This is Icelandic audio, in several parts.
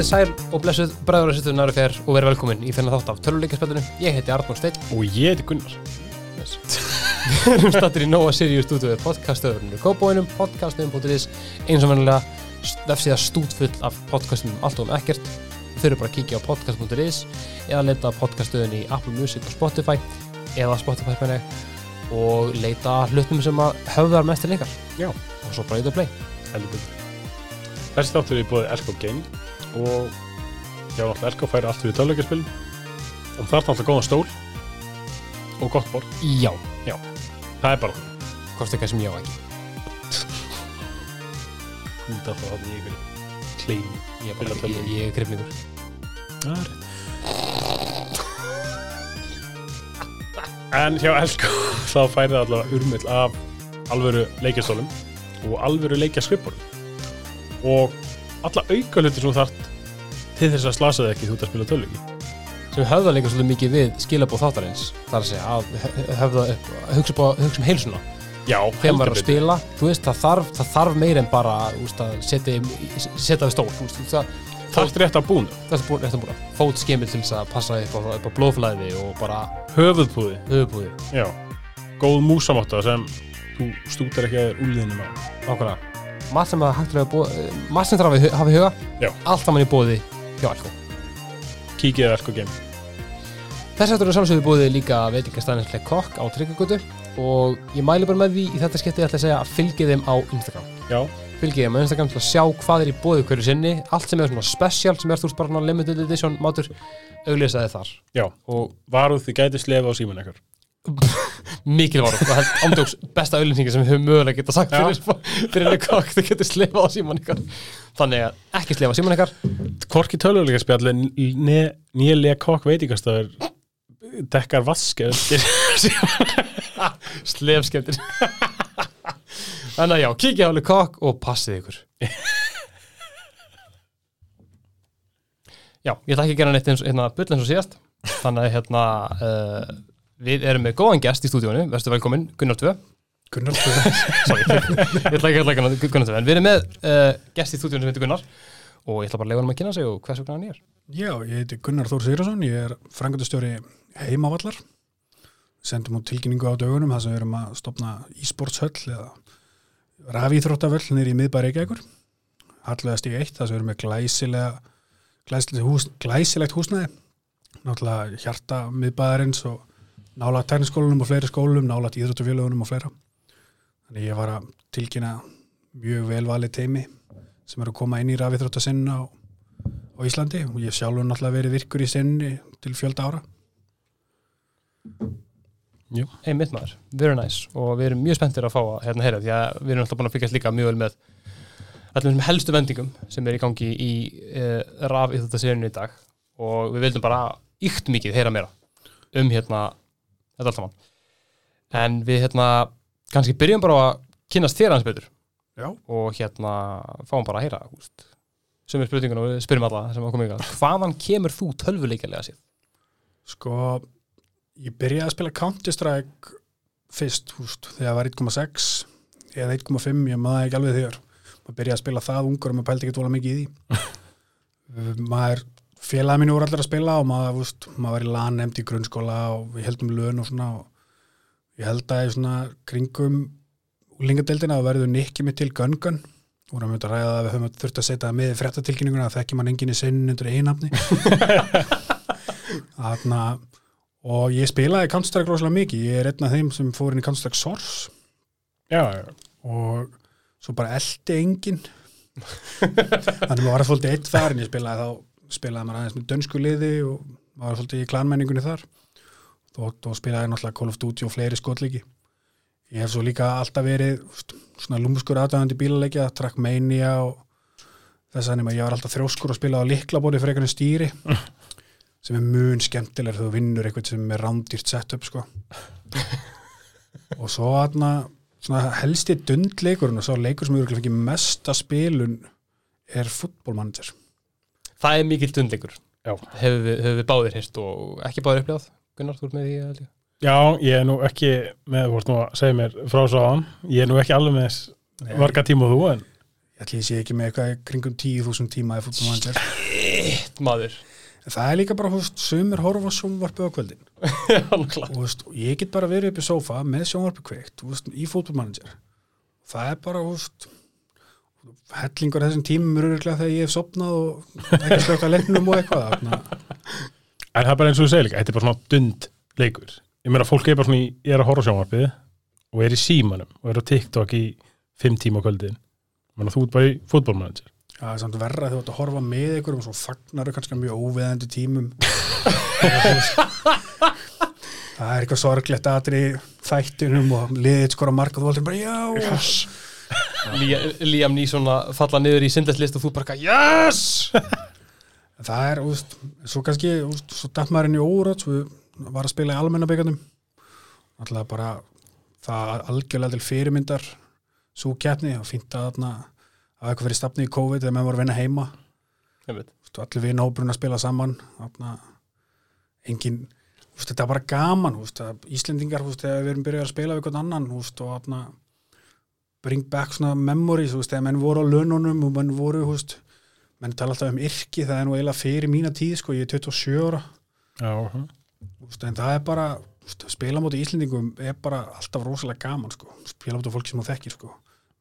Komið sæl og blessuð bræður og sýttur næru fer og verið velkomin í þennan þátt af töluleikaspillinu. Ég heiti Arnór Steinn. Og ég heiti Gunnar Við erum stattir í Nóa Sirius stúdíu podcastöðurinn í Kópóinum, podcastum.is eins og vennilega vefsíða stúdfull af podcastum um allt og um ekkert. Þau eru bara að kíkja á podcast.is eða leita podcastöðun í Apple Music og Spotify eða Spotify menn ég og leita að hlutum sem að höfðar mest til ykkar. Já. Og svo bara í það play. Heldur. Þessi þáttur er búið Elko Game og já, náttúrulega Elko færi allt við töluleikaspilum og það er náttúrulega góðan stól og gott borð. Já, Það er bara það. hvort eitthvað sem ég á ekki. Út af það þannig ég fyrir klein. Ég er bara, ég, ég er krifningur. Það er rétt. En hjá Elko þá færi það allavega urmill af alvöru leikjastólum og alvöru leikjaskripborum og alla auka hluti sem þú þart til þess að slasa þig ekki þú ert að spila töluleiki. sem höfða líka svolítið mikið við skilabóð þáttarins þar að segja að hö- höfða upp hugsa, upp á, hugsa um heilsuna Já, þegar maður er að spila, þú veist, það þarf, það þarf meir en bara úst, að setja, setja við stól veist, það, Það er rétt að búna. það er búin, eftir búin fót skemil til þess að passa upp á, upp á blóðflæði og bara Höfuðpúði. höfubúði Já. Góð músamátta sem þú stútar ekki að þér úliðinum á. ákvæða margt sem þarf að hafa í huga Já. allt saman í bóði hjá Alko Kíkið Elko Game. Þess aftur er samsögðu búið líka veitingastæðinslega kokk á Tryggagötu og ég mæli bara með því í þetta skipti ætla að segja að fylgið þeim á Instagram Já. fylgið þeim á Instagram til að sjá hvað er í bóði hverju sinni allt sem er svona special sem er þú svona limited edition mátur auglýsaði þar Já. og Varuð þið gæti slefa á síman ekkert. Mikil varum og held ámdjóks besta auglýsingi sem við höfum mögulega geta sagt fyrir, leik kokk þau getur slefa á síman ykkar. Þannig að ekki slefa á síman ykkar. Hvorki töluleika spjalli nýlega kokk veitingastafur dekkar vaske undir slefskemtir þannig að já, kíkja á leik kokk og passið ykkur. Já, ég ætla ekki að gera neitt eins, hérna, bull eins og síðast. Þannig að hérna uh, við erum með góðan gest í stúdíónu verður velkomin, Gunnar Tvö. Gunnar Sorry, ég ætla ekki að læka Gunnar Tvö en við erum með uh, gest í stúdíónu sem heitir Gunnar. Og ég ætla bara að lega hann að kynna sig og hvers vegna hann er. Já, ég heiti Gunnar Þór Sigurðarsson, ég er frangöndastjóri heimavallar. Sendum út tilkynningu á dögunum þar sem við erum að stopna e-sportshöll eða rafíþróttavöll nýri í miðbæri Reykjavíkur. Hallega stíg eitt þar sem við erum með glæsilega glæsilegt, hús, glæsilegt húsnæði. Náttúrulega hjarta miðbæðarins og nála tekniskólunum og fleiri skólum, nála íþróttafélagunum og fleira. Þannig ég var að tilkynna mjög velvalið teimi sem eru að koma inn í rafíþróttasinna á á Íslandi. Og ég hef sjálfur náttúrulega verið virkur í sinni til fjölda ára. einmitt maður, very nice. Og við erum mjög spenntir að fá að hérna heyra því að við erum alltaf búin að fylgjast líka mjög vel með allum þessum helstu vendingum sem er í gangi í uh, raf í þetta sérinu í dag. Og við vildum bara ykt mikið heyra meira um hérna þetta allt saman en við hérna kannski byrjum bara að kynast þér hans betur Já. og hérna fáum bara að heyra húst sem er spurningun og við spyrjum alla sem að koma ykkur hvaðan kemur þú tölvuleikjarlega sér? Sko, ég byrjaði að spila Counter-Strike fyrst, húst, þegar var 1.6 eða 1.5, ég maður ekki alveg þegar. Maður byrjaði að spila það ungur og maður pældi ekki tóla mikið í því. Maður, félagi mínu voru allir að spila og maður, húst, maður var í LAN nefnd í grunnskóla og við heldum lön og svona og ég held að í svona kringum úlingadeildina að verður nikki mig til Gun-Gun vorum við að ræða að við höfum þurft að setja með í fréttatilkynninguna að þekki mann enginn í sinn undir einafni Þarna, og ég spilaði Counter-Strike rosalega mikið, ég er einn af þeim sem fór inn í Counter-Strike Source. Já, já. og svo bara eldi enginn. Þannig maður var að fólkið eitt þar en ég spilaði þá spilaði maður aðeins með dönsku liði og maður var fólkið í klanmenningunni þar. Og, spilaði ég náttúrulega Call of Duty og fleiri skotlíki ég hef svo líka alltaf verið svona lúmskur aðdæðandi bílaleikja Trackmania og þess að ég var alltaf þrjóskur og spilaði á liklabóti fyrir einhvern stýri sem er mun skemmtilegur þú vinnur eitthvað sem er rándýrt setup sko. Og svo aðna svona helsti dundleikurinn og svo leikur sem eru fengið mesta spilun er fútbolmanager Það er mikill dundleikur Já. hefur við, hefur við báðir hýrt og ekki báðir uppljáð Gunnar, þú ert með því ég. Já, ég er nú ekki með, þú vart nú að segja mér frá svo án, ég er nú ekki alveg með þess varga tíma og þú, en ég ætli ég sé ekki með eitthvað kringum 10.000 tíma í fútbolmanager Eitt maður. En það er líka bara, þú veist, sumir horfa sjónvarpi á kvöldin. Já, og þú veist, ég get bara verið upp í sófa með sjónvarpi kveikt, þú veist, í fútbolmanager það er bara, þú veist hellingur þessum tímum eru örugglega þegar ég hef sopnað og ekki slögt að leiknum og eitthvað. En það er bara eins og þú segir líka, þetta er bara svona dund leikur. Ég meina, fólk er bara svona í, ég er að horfa sjónvarpið og er í símanum og er á TikTok í fimm tíma á kvöldin. Menna, þú ert bara í fútbolmanager. Já, það er samt verra þegar þú ert að horfa með ykkur og svo fagnar þau kannski mjög óveðandi tímum það er eitthvað sorglegt aðri í þættinum og liðið skora marka og þú heldur bara já Lí- Liam Neeson að falla niður í syndeslist og þú bara yes! Það er, úst, svo kannski úst, svo datt maður inn í órátt svo var að spila í almennabyggandum alltaf bara það algjörlega til fyrirmyndar svo keppni. Og fínt að þarna að eitthvað fyrir stafni í COVID þegar maður voru að vinna heima. Veist, allir við nóbrun að spila saman. Þarna, engin þetta er bara gaman Íslendingar, þegar við erum byrjað að spila við einhvern annan, og þarna, bring back svona memories þú veist, þegar menn voru á lönunum og menn voru, þú veist, menn tala alltaf um yrki það er nú eiginlega fyrir mína tíð, sko, ég er 27 ára. Já, veist, en það er bara, veist, spila móti Íslendingum er bara alltaf rosalega gaman, sko. Spila móti fólki sem þú þekkir, sko.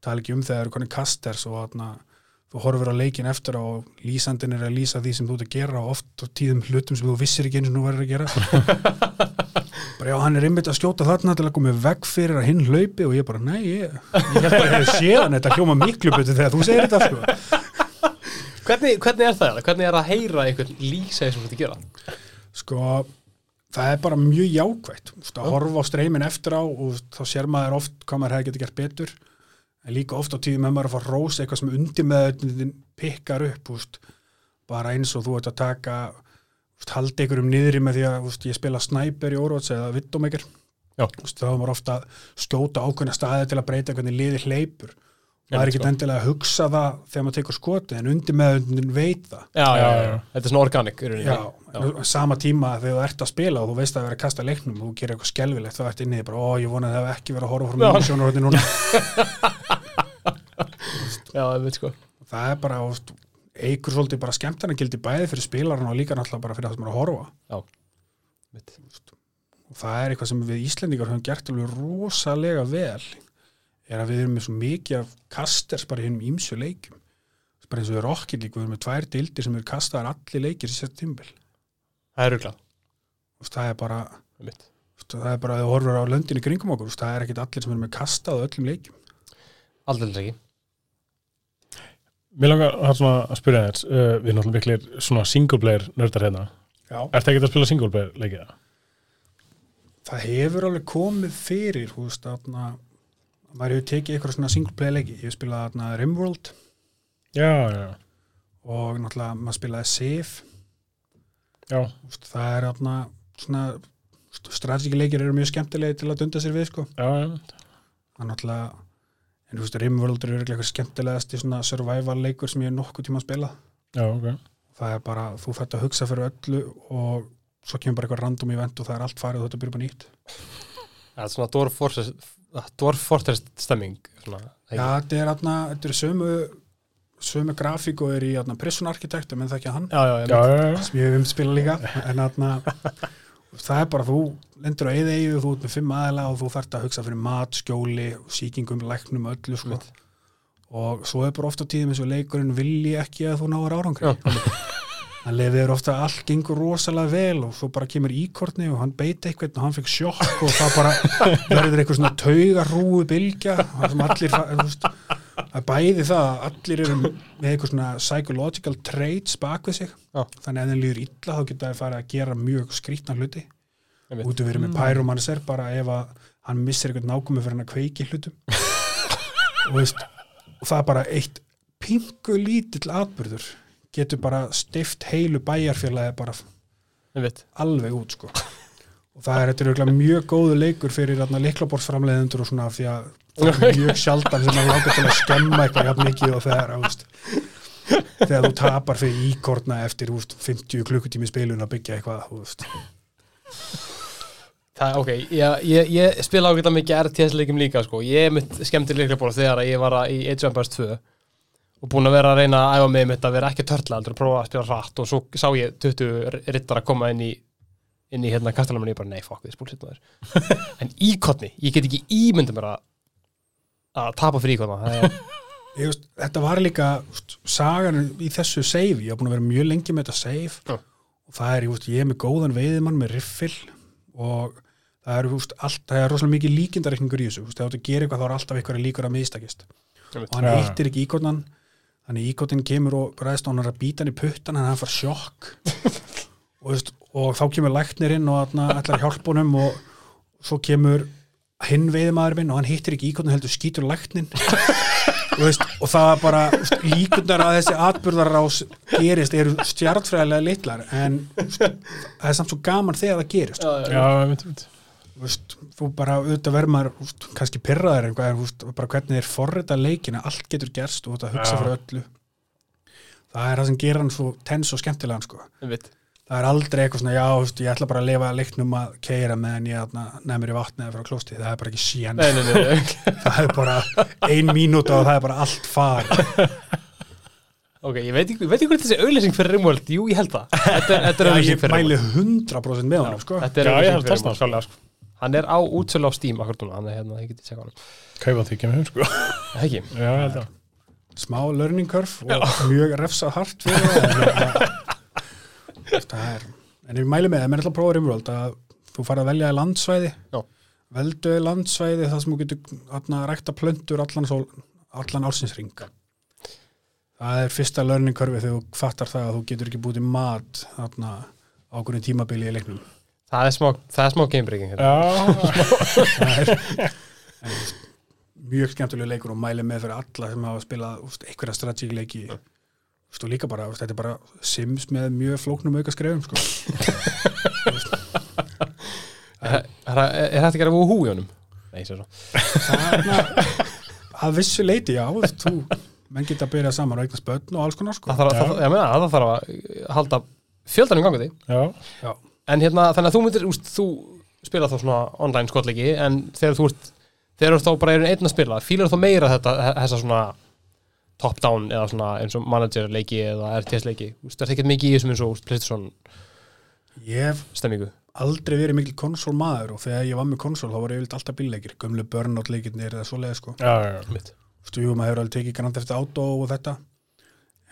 Tala ekki um þegar það eru konið kasters og þarna þú horfir á leikin eftir á og lýsandinn er að lýsa því sem þú ert að gera og oft á tíðum hlutum sem þú vissir ekki eins og nú verður að gera bara já, hann er einmitt að skjóta þarna til að koma veg fyrir að hinn hlaupi og ég bara, nei, ég, ég held bara að hefði séðan þetta hljóma miklu betur þegar þú segir þetta sko. hvernig, hvernig er það? Hvernig er að heyra einhvern lýsa því sem þú ert að gera? sko, það er bara mjög jákvætt þú veist, að horfa á streymin eftir á og þá sér maður oft hvað maður hefði getið gert betur en líka oft á tíðum með maður að fara rós eitthvað sem undir með pikkar upp úst, bara eins og þú ert að taka úst, haldi ykkur um niðri með því að úst, ég spila snæper í Overwatch eða vittumekir Já. þá er maður ofta að skjóta ákveðna staði til að breyta hvernig liði hleypur maður er ekki sko. endilega að hugsa það þegar maður tekur skoti en undir með veit það Já, já, Já, já, já. þetta er svona. Já, á sama tíma þegar þú ert að spila og þú veist að vera að kasta leiknum og þú gerir eitthvað skelfilegt þá ert inni í bara, ó, ég vona að það hef ekki verið að horfa frá Já. mjög sjónarhótti núna Já, ég veit sko það er bara, eigur svolítið bara skemmtana gildi bæði fyrir spilarinn og líka náttúrulega bara fyrir það sem er að horfa Mitt. og það er eitthvað sem við Íslendingar höfum gert alveg rosalega vel er að við erum með svo mikið af kasters bara í hennum ímsu leikjum bara eins og við Rocket League, við erum með tvær dildir sem eru kastaðar allir leikir í sér tímbil Það er ruglað það er bara það er bara að þú horfur á löndin í kringum okkur það er ekkit allir sem eru með kastað á öllum leikjum Aldrei ekki Mér langar að, að spyrja þér, uh, við erum náttúrulega miklir svona single player nördar hérna. Já. Ertu ekki að spila single player leikið það? það hefur alveg komið fyrir þú veist að maður hefur tekið eitthvað svona single play leiki. Ég hef spilað þarna Rimworld. Já, já, og náttúrulega maður spilaði Sif. Já. Þú veist, það er þarna svona strategíleikir eru mjög skemmtilegi til að dunda sér við sko. Já, já, það er náttúrulega en þú veist Rimworld er örugglega eitthvað skemmtilegast í svona survival leikur sem ég hef nokkuð tíma að spila já, ok. það er bara, þú fætt að hugsa fyrir öllu og svo kemur bara eitthvað random event og það er allt farið og þetta byrja bara nýtt. Það er svona Dwarf Fortress, Dwarf Fortress stemming svona, Já, þetta er aðna, þetta er sömu sömu grafík og er í aðna Prison Architect, menn það ekki hann. Já, já, Já, já, já, já. sem ég hef um spila líka en aðna það er bara, þú lendur á eða eigu þú ert með fimm aðela og þú þarft að hugsa fyrir mat, skjóli, síkingum, læknum öllu sko. Og svo er bara ofta tíðum eins og leikurinn vilji ekki að þú náður árangri. Já. Hann lefið er ofta að allt gengur rosalega vel og svo bara kemur íkortni og hann beit eitthvað og hann fekk sjokk og það bara verður eitthvað svona taugarúu bylgja það sem allir að bæði það að allir eru með eitthvað svona psychological traits bak við sig. Já. þannig að þeim líður illa þá geta það farið að gera mjög skrýtna hluti. Út að vera með pyromancer bara ef að hann missir eitthvað nákvæmi fyrir hann að kveiki hlutum. Og, veist, og það er bara eitt pingu lítill atbyrður getur bara stift heilu bæjarfélagi bara alveg út sko og það er er örugglega mjög góðu leikur fyrir liklaborðsframleiðendur og svona því að það er mjög sjaldan sem að láta til að skemma eitthvað jafn mikið og þegar veist, þegar þú tapar fyrir íkorna eftir veist, 50 klukkutími spilun að byggja eitthvað veist. Það, ok, ég, ég, ég spila ágæta mikið RTS-leikum líka, sko. Ég er mitt skemmtir leiklega þegar ég var í Age of Empires 2 og búin að vera að reyna að æfa mig mitt að vera ekki törla heldur að prófa að spila hratt. Og svo sá ég 20 rittar að koma inn í inn í hérna kastalaminn og ég bara nei fokk við spúlsitt maður en íkotni, ég get ekki ímynda mér að að tapa fyrir íkotna það er, Ég veist, þetta var líka sagan í þessu save, ég haf búin að vera mjög lengi með þetta save. Já. og það er, ég, veist, ég er með góðan veiðimann með riffil og það er, allt, það er rosalega mikið líkindareikningur í þessu, þú ert að gera eitthvað þá er alltaf eitthvað líkur að mistakist. Og hann Já. hittir ekki íkotnan þannig íkotnin kemur og ræðist og hann er að býta hann í puttan en hann far sjokk. Og, veist, og þá kemur læknirinn og þarna ætlar að hjálpa honum og svo kemur hinn veiðmaður minn og hann hittir ekki íkotnin heldur skýtur læknin og, veist, og það er bara veist, líkundar að þessi atbyrðarás gerist eru stjartfræðilega litlar en veist, það er samt svo gaman þegar það gerist. Já, mitt, mitt. Veist, þú bara auðvitað verður maður veist, kannski pyrraður eitthvað en veist, bara hvernig þeir forrita leikina allt getur gerst og þetta hugsa Já. fyrir öllu það er það sem gerir hann svo tens og skemmtilegan sko. það er aldrei eitthvað svona já, veist, ég ætla bara að lifa leiknum að keira meðan ég nefnir í vatni eða frá klósti, það er bara ekki síðan nei, nei, nei, nei. það er bara ein mínúta og það er bara allt far ok, ég veit ekki, ég veit ekki hvað þessi auðlýsing fyrir Rimworld, jú, ég held það þetta, er- þetta er Já, auðlýsing ég fyrir mæli Rimworld 100% með honum sko. þetta er Já, ég held auðlýsing fyrir Rimworld sko. Hann er á útsölu á Steam akkur núna, hann er hérna, ég geti segja hann Kaupa því ekki með hún, sko. það ekki, Já, ég held að. smá learning curve og mjög refsað hart fyrir það hérna, það er en ég mæli með það, menn ætla að prófa Rimworld að þú farið að velja í landsvæði Já. veldu í landsvæði þar sem þú getur rækta plöntur allan, sól, allan álsinsring það er fyrsta learning curve þegar þú fattar það að þú getur ekki búið í mat atna, ákveðin tímabili í leiknum það er smá, smá gamebreaking hérna. Er mjög skemmtilega leikur og mæli með fyrir alla sem hafa spilað úst, einhverja strategíleiki og líka bara, úst, þetta er bara Sims með mjög flóknum auka skrefum sko. er, er, er þetta að gera woohoo í honum? nei, sér svo að vissu leiti, já þú, menn geta að byrja saman og eignast börn og alls konar sko. það þarf, Já. það, ég meina, það þarf að halda fjöldanum ganga því já. já, en hérna, þannig að þú myndir, úst, þú spila þá svona online skotleiki en þegar þú ert, þegar þú ert þá bara einn að spila, fílar þá meira þetta þessa svona top-down eða svona eins og manager leiki eða RTS leiki, þú veist, er það ekkert mikið í þessum eins og PlayStation stemmingu aldrei verið mikil konsól maður og þegar ég var með konsól þá var ég vilt alltaf bílleikir gömlu burnout leikirnir eða svoleið sko. Já, já, já. mitt Jú, maður hefur alveg tekið Grand Theft Auto og þetta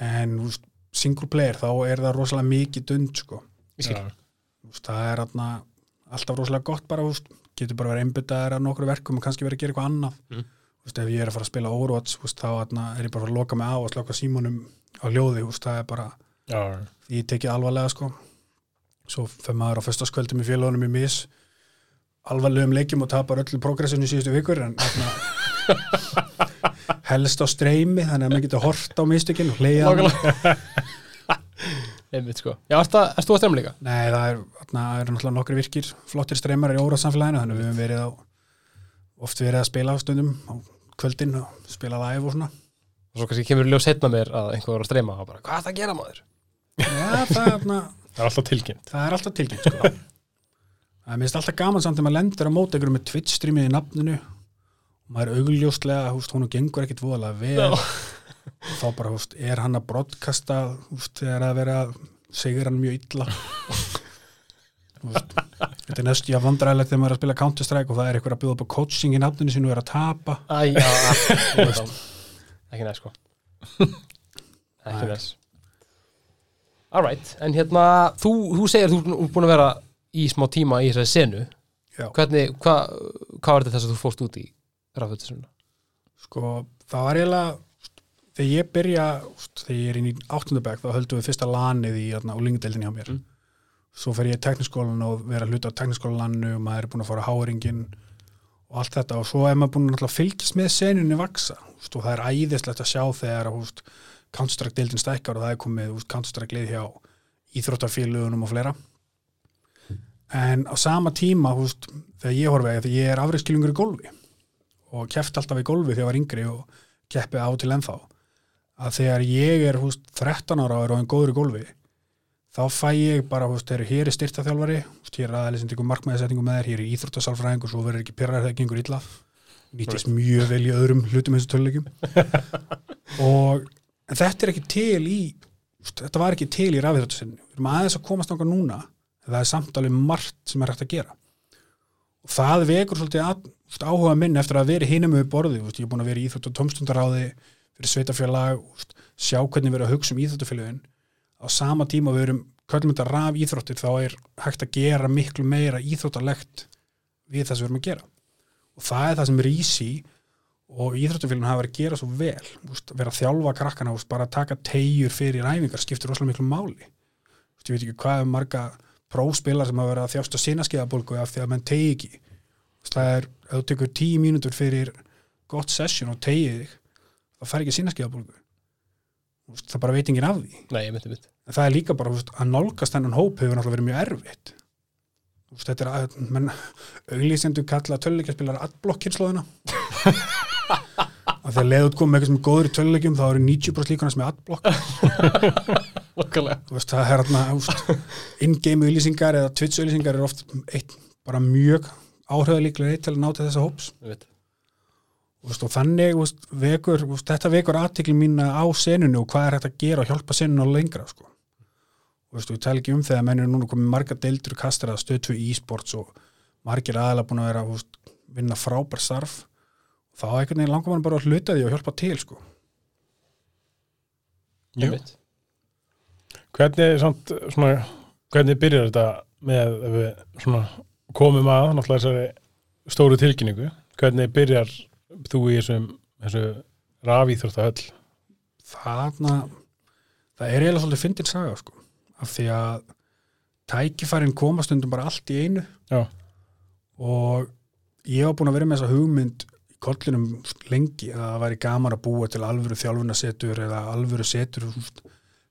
en þú veist, single player þá er það rosalega mikið dund sko. Það er atna, alltaf rosalega gott bara, þú veist, getur bara verið einbyttaðir að nokkru verkum og kannski verið að gera eitthvað annað. Mm. Þú veist, ef ég er að fara að spila Overwatch þú veist, þá atna, er ég bara að loka mig á og slaka símónum á hljóði, þú veist, það er bara því ég tekið alvarlega sko. Svo fyrir maður á föstaskvöldum í félagunum í mis alvarlegum leikjum og tapar öllu progressinu síðustu vikur en atna, helst á streymi þannig að maður getur hort á mistökin og hleyja Einmitt, sko. Já, erst, að, erst þú að stremma líka? Nei, það er, það eru náttúrulega nokkri virkir flottir streymar í óraðsamfélaginu þannig að við höfum verið á oft verið að spila á stundum á kvöldin og spila live og svona Og svo kannski kemur ljós setna mér að einhver var að streyma og bara, hvað er það að gera maður? Já, það er, atna, Það er alltaf tilkynnt. það er alltaf tilkynnt sko. Það er minnst alltaf gaman samt þegar maður lendir á móti einhverjum með Twitch streamið í nafninu og maður er augljóslega, húst, þá bara, húst, er hann að broadcasta húst, þegar að vera segir hann mjög illa húst, þetta er næstu að vandræðilegt þegar maður er að spila Counter-Strike og það er eitthvað að bjóða upp á coaching í nafninu sinu og er að tapa Æ, já, já, ekki næst, sko. ekki næst. Alright, en hérna, þú, þú segir þú er búin að vera í smá tíma í þessari senu. Já. Hvernig, hvað hva var þetta þess að þú fórst út í raföldisuna? sko, það var eiginlega þegar ég byrja, úst, þegar ég er inn í áttundabæk þá höldum við fyrsta lanið í úlingadeildinni hjá mér. Mm. svo fer ég í tekniskólan og vera hluta á tekniskólanlannu og maður er búin að fara á háringin og allt þetta. Og svo er maður búin að fylgjast með senunni vaksa úst, og það er æðislegt að sjá þegar Counter-Strike-deildin stækkar og það er komið Counter-Strike-lið hjá íþróttafélugunum og fleira. En á sama tíma úst, þegar ég horfi, þegar ég er afriðskilungur í golfi og keft alltaf í golfi þegar ég var yngri og keppi á til ennþá að þegar ég er húst, 13 ára og er áinn góður í golfi þá fæ ég bara, húst, hér er styrtaþjálfari húst, hér er aðeins sem tekur markmæðisetningu með þér hér er íþróttasálfræðing og svo verður ekki pyrrar þegar það gengur illa. Nýtist mjög vel í öðrum hlutum eins og tölulegjum og þetta er ekki til í úst, þetta var ekki til í rafíþróttasinni við erum aðeins að komast náttúrulega núna það er samt alveg margt sem er hægt að gera. Og það vekur svolítið áhuga minn eftir að vera hinum við borði, úst, er í fyrir sveitafélag sjá hvernig við erum að hugsa um íþróttafélagin á sama tíma við erum þetta raf íþróttir þá er hægt að gera miklu meira íþróttalegt við það sem við erum að gera. Og það er það sem rísi og íþróttafélagin hafa verið að gera svo vel. Úst, vera að þjálfa krakkana, úst, bara að taka tegjur fyrir æfingar, skiptir rosalega miklu máli. Úst, ég veit ekki hvað er marga próspilar sem hafa verið að þjásta sínaskeiðabólgu af því að menn tegi ekki. Það er, ef þú tekur tíu mínútur fyrir gott session og tegið þig þá fær ekki sínaskeiðabólgu það bara veit enginn af því. Nei, myndi en það er líka bara úst, að nálgast þennan hóp hefur náttúrulega verið mjög erfitt. Úst, þetta er að menn, auglýsendur kalla töluleikjaspilar adblock-kynnslóðina að þegar leiðut kom með eitthvað sem er góður í töluleikjum þá eru 90% líkana sem er veist, það er hérna in-game auðlýsingar eða Twitch auðlýsingar er oft eitt bara mjög áhrifðalíklega eitt til að ná til þessa hóps Ég veit Þú veist, og þannig vekur, þetta vekur aðtikli mína á senunu og hvað er hægt að gera og hjálpa senunu á lengra sko. Þú veist, við tala ekki um þegar menn er núna komið marga deildur kastar að stöðtu í e-sports og margir aðalega búin að vera þú veist, vinna frábær starf þá einhvern veginn langar mann bara að hluta því og hjálpa til sko. Ég veit Hvernig, samt, svona, hvernig byrjar þetta með ef við svona, komum að náttúrulega þessari stóru tilkynningu hvernig byrjar þú í þessum, þessu rafíþróttahöll þarna það er eiginlega svolítið fyndin saga sko. af því að tækifærin koma stundum bara allt í einu Já. og ég var búin að vera með þessa hugmynd í kollinum lengi að það væri gaman að búa til alvöru þjálfunasetur eða alvöru setur úst,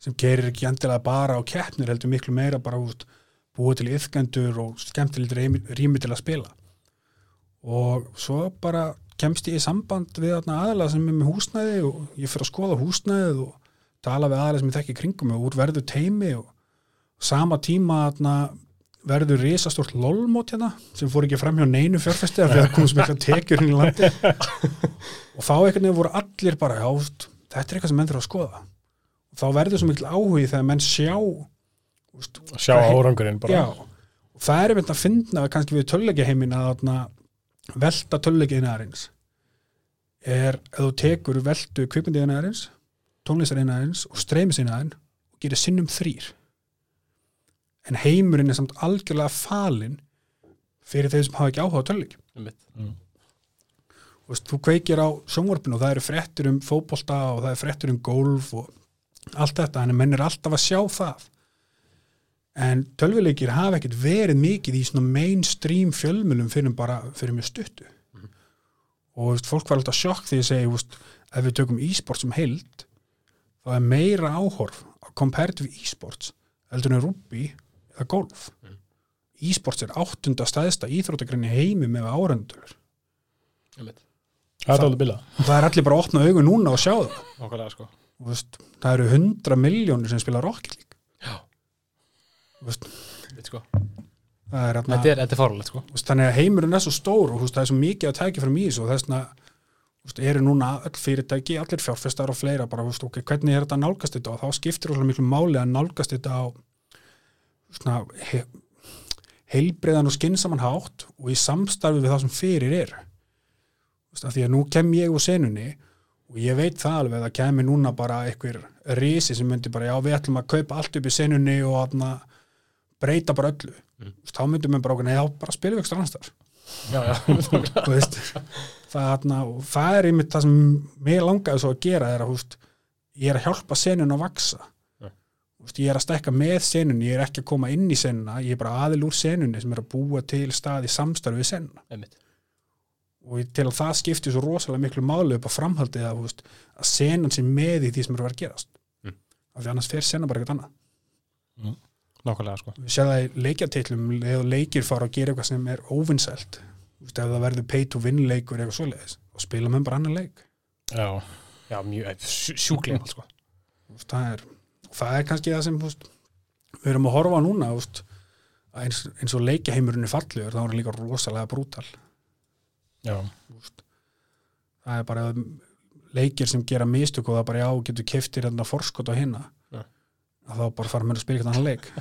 sem gerir ekki endilega bara á keppnir heldur miklu meira bara úst, búa til yfkendur og skemmtilegt rými til að spila og svo bara kemst ég í samband við aðalega sem er með húsnæði og ég fyrir að skoða húsnæðið og tala við aðalega sem ég þekki kringum og úr verður teimi og sama tíma aðna, verður risastort lolmót hérna sem fór ekki fram hjá neinu fjárfesti af því að komum sem eitthvað tekjur í landi og þá einhvern veginn voru allir bara úst, þetta er eitthvað sem menn þurfa að skoða. Og þá verður svo mikil áhugi þegar menn sjá úst, sjá árangurinn bara. Já, og það er einmitt að finna kannski við töluleikjaheimin að þarna, velta töluleikjahinarins er að þú tekur veltu kvikmyndiðinarins, tónlistarhinarins og streymisinarinn og gerir sinnum þrýr en heimurinn er samt algjörlega falinn fyrir þeir sem hafa ekki áhuga á töluleikjum Ég veit Þú kveikir á sjónvarpinu og það eru fréttur um fótbolta og það er fréttur um golf og allt þetta, en menn er alltaf að sjá það en tölvuleikir hafa ekkert verið mikið í svona mainstream fjölmjölum fyrir bara fyrir mjög stuttu. Og þú veist, fólk var alltaf sjokk því að segja, veist, ef við tökum e-sport sem heild þá er meira áhorf á comparative e-sports heldur en rúbí eða golf. E-sports er áttunda stæðsta íþróttagrinni heimi með árendulur Ég veit það og það er allir bara að opna augun núna og sjá það. Nákvæmlega sko. Veist, það eru hundra miljónir sem spila Rocket League Já. Þú veist, Ég veit sko. Það er, Þetta er, er fáralegt sko. Þannig að heimurinn er svo stór og það er svo mikið að tækja frá mís og þess að eru núna öll fyrirtæki, allir fjárfestar og fleira bara, veist, ok, hvernig er þetta nálgast þetta og þá skiptir óslega miklu máli að nálgast þetta á svona he, heilbreiðan og skinsaman hátt og í samstarfi við það sem fyrir er. Veist, því að nú kem ég úr senunni og ég veit það alveg að það kemur núna bara einhver risi sem myndi bara, já við ætlum að kaupa allt upp í senunni og aðna, breyta bara öllu Mm. mm. þá myndum við bara okkur, neða, bara spilum við ekstra annars þar Já, já veist, það, og það er einmitt það sem mér langaði svo að gera er að húst, ég er að hjálpa senun að vaksa Ja. húst, ég er að stekka með senun ég er ekki að koma inn í senuna ég er bara aðil úr senunni sem er að búa til stað í samstarfi við senuna Einmitt og tel að það skipti svo rosalega miklu máli upp á framhaldið að, húst, að senan sé með í því sem er að vera að gerast Mm. af því annars fer sena bara eitthvað annað Nákvæmlega sko. Við séum það í leikjartillum eða leikir fara að gera eitthvað sem er óvinnsælt Þú veist, ef það verður pay to win leikur eitthvað svoleiðis og spila með bara annan leik. Já, Já, mjög sjú- sjúklega einfalt, sko. Það, er, það er kannski það sem þú veist, við erum að horfa núna þú veist, að eins, eins og leikjaheimurinn er fallegur þá er hann líka rosalega brútal. Já, Þú veist. það er bara leikir sem gera mistök og það bara já, getur keftir hérna forskot á hinna þá bara fara með að spila eitthvað annan leik.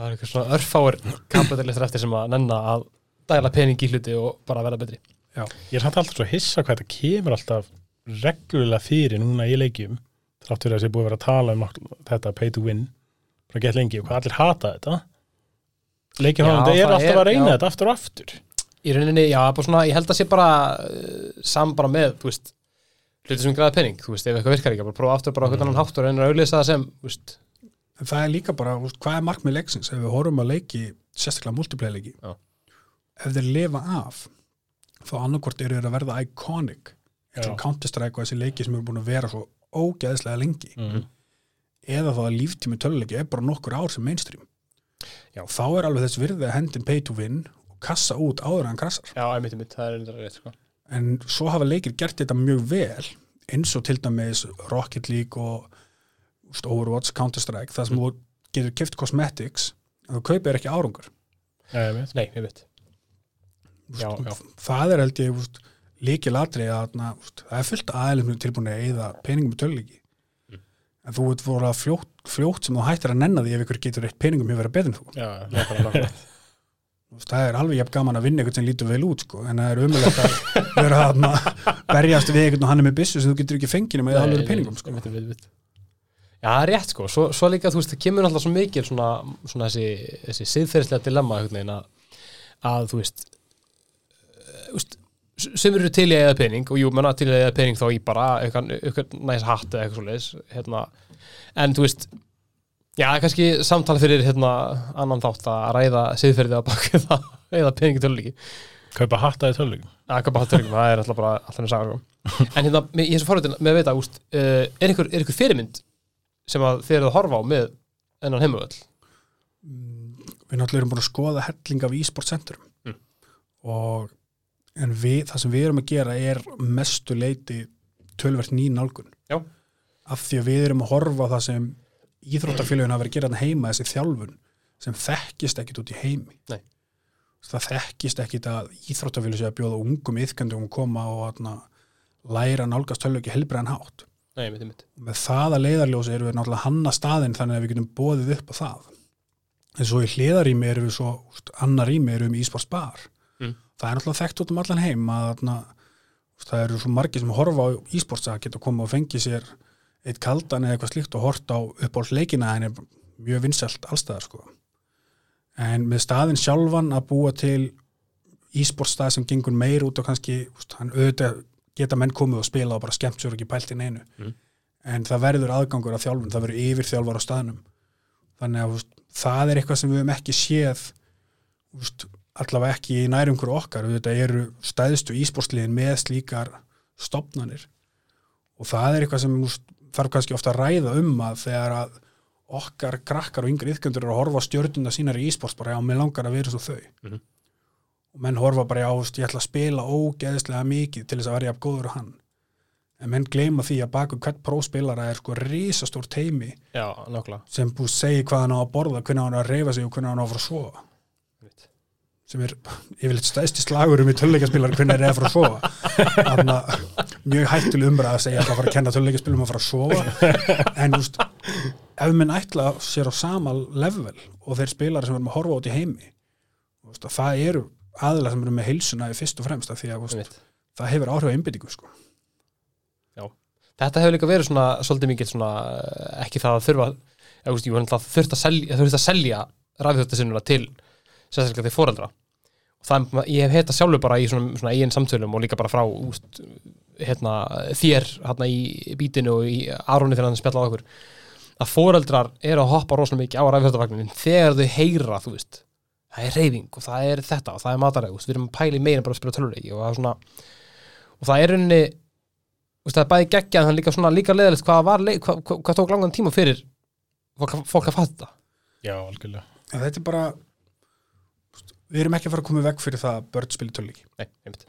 Það er eitthvað svona örfáir kapitalistar eftir sem að nenna að dæla pening í hluti og bara verða betri. Ég er samt alltaf svo hissa hvað þetta kemur alltaf reglulega fyrir núna í leikjum þrátt fyrir að sé búið að vera að tala um þetta pay to win bara gett lengi og hvað allir hata þetta. Leikjum Já, er alltaf að reyna já. þetta aftur og aftur. Í rauninni, já, bara svona, ég held að sé bara uh, sam bara með, þú veist hluti sem græða pening, þú veist, ef eitthvað virkar ekki bara prófa aftur bara hvernig hann hátt og reynir að auðlýsa það sem veist, en það er líka bara, úst, hvað er markmið leiksins ef við horfum að leiki, sérstaklega multiplayer leiki Já. ef þeir lifa af þá annarkvort eru þeir að verða iconic eins og Já. Counter-Strike og þessi leiki sem eru búin að vera svo ógeðslega lengi mm. eða þá að líftími töluleiki er bara nokkur ár sem mainstream Já. þá er alveg þess virði að hendin pay to win og kassa út áður en krassar já, einmitt, einmitt, sko en svo hafa leikir gert þetta mjög vel eins og til dæmis Rocket League og úst, Overwatch, Counter-Strike það sem Mm. þú getur kipt cosmetics en þú kaupir ekki árangur ja, ég veit. nei, Úst, Já, já. það er held ég úst, líkil atrið að na, úst, það er fullt aðeins tilbúin að eyða peningum í töluleiki Mm. en þú ert voru að fljótt, fljótt sem þú hættir að nenna því ef ykkur getur eitt peningum hefur verið betur en þú Já, nákvæmlega, það er alveg jafn gaman að vinna eitthvað sem lítur vel út sko, en það er umöðlegt að vera að berjast við eitthvað og hann er með byssu sem þú getur ekki fengið með alveg peningum sko. einmitt, einmitt, einmitt. já, það er rétt, sko, svo, svo líka, þú veist, það kemur alltaf svo mikil svona, svona þessi, þessi siðferðislega dilemma, að, að þú veist, sem eru til í að eða pening og jú, menna til í að eða pening þá í bara eitthvað, eitthvað næs hatt eða eitthvað svo leiðis hérna, en þú veist já, er kannski samtala fyrir hérna, annan þátt að ræða siðferði á baki það, eða peningi töluleiki Kaupa hatta í töluleikum að hvað bara töluleikum, það er alltaf bara alltaf með saga sko. en hérna, með- í þessu forritin með að veita, úst, uh, er einhver, er einhver fyrirmynd sem að þið eruð að horfa á með ennan heimavöll við náttúrulega erum búin að skoða helling af e-sport centrum Mm. og en við, það sem við erum að gera er mestu leiti tölvert ný nálgun Já. af því að við erum að horfa það sem íþróttafélagin hafa verið að gera þarna heima þessi þjálfun sem þekkist ekkit út í heimi Nei. það þekkist ekkit að íþróttafélagi sé að bjóða ungum yðkendum að koma og atna, læra nálgast tölvöki helbriðan hátt Nei, mitt, mitt. með það að leiðarljósi erum við náttúrulega hanna staðinn þannig að við getum bóðið upp á það en svo í hliðarými erum við svo annar rými erum við í Ísborts bar Mm. það er náttúrulega þekkt út um allan heim að úst, það eru svo margir sem horfa á Ísborts að geta koma og fengi sér eitt kaldan eða eitthvað slíkt og hort á uppáhaldsleikina en er mjög vinsælt allstæðar sko. En með staðinn sjálfan að búa til Ísborts stað sem gengur meir út og kannski úst, hann auðvitað geta menn komið og spila og bara skemmt sér ekki pælt inn einu en það verður aðgangur af þjálfun, það verður yfir þjálfar á staðnum. Þannig að úst, það er eitthvað sem við höfum ekki séð úst, allavega ekki í nærumkur okkar. Þetta eru stæðstu ísporsliðin með slíkar stopnanir og það er eitthvað sem úst, þarf kannski ofta að ræða um að þegar að okkar krakkar og yngri yðkjöndur eru að horfa á stjörnuna sínar í ísports bara já, mér langar að vera svo þau Mhm. og menn horfa bara já, ég ætla að spila ógeðslega mikið til þess að verja góður og hann en menn gleyma því að baku hvert próspilara er sko risastór teimi Já, sem búið segi hvað hann á að borða hvernig hann á að reyfa sig og hvernig hann á að fara að sofa. Sem er yfirleitt stæðsti slagur um í töluleikaspilar hvernig er að fara að sofa þannig að mjög hættuleg umræð að segja að það fara að kenna töluleikaspilum að fara að sofa en úst, ef minn ætla sér á sama level og þeir spilar sem erum að horfa út í heimi úst, það eru aðlega sem eru með heilsuna í fyrst og fremst af því að Mitt. það hefur áhrif á einbyttingu sko. Þetta hefur líka verið svona svolítið mikið svona eh, ekki það að þurfa eða, veist, jú, það þurft að selja, að rafþjóttasinnuna til sérstaklega til foreldra og það, ég hef heita sjálfur bara í svona, svona eigin samtölum og líka bara frá úst, hérna, þér hérna í bítinu og í Aroni þegar hann spjalla á okkur að foreldrar eru að hoppa rosalega mikið á rafþjóttavagnin þegar þau heyra, þú veist það er reyfing og það er þetta og það er mataræg við erum að pæla í meira bara að spila tölvuleiki og það er svona og það er veist, það er bæði geggja en það er líka svona líka leðilegt hvað, var, hvað, hvað, hvað tók langan tíma fyrir fólk, að- fatta Já, algjörlega. þetta er bara við erum ekki að fara að koma veg fyrir það að börn spili töluleiki Nei, einmitt.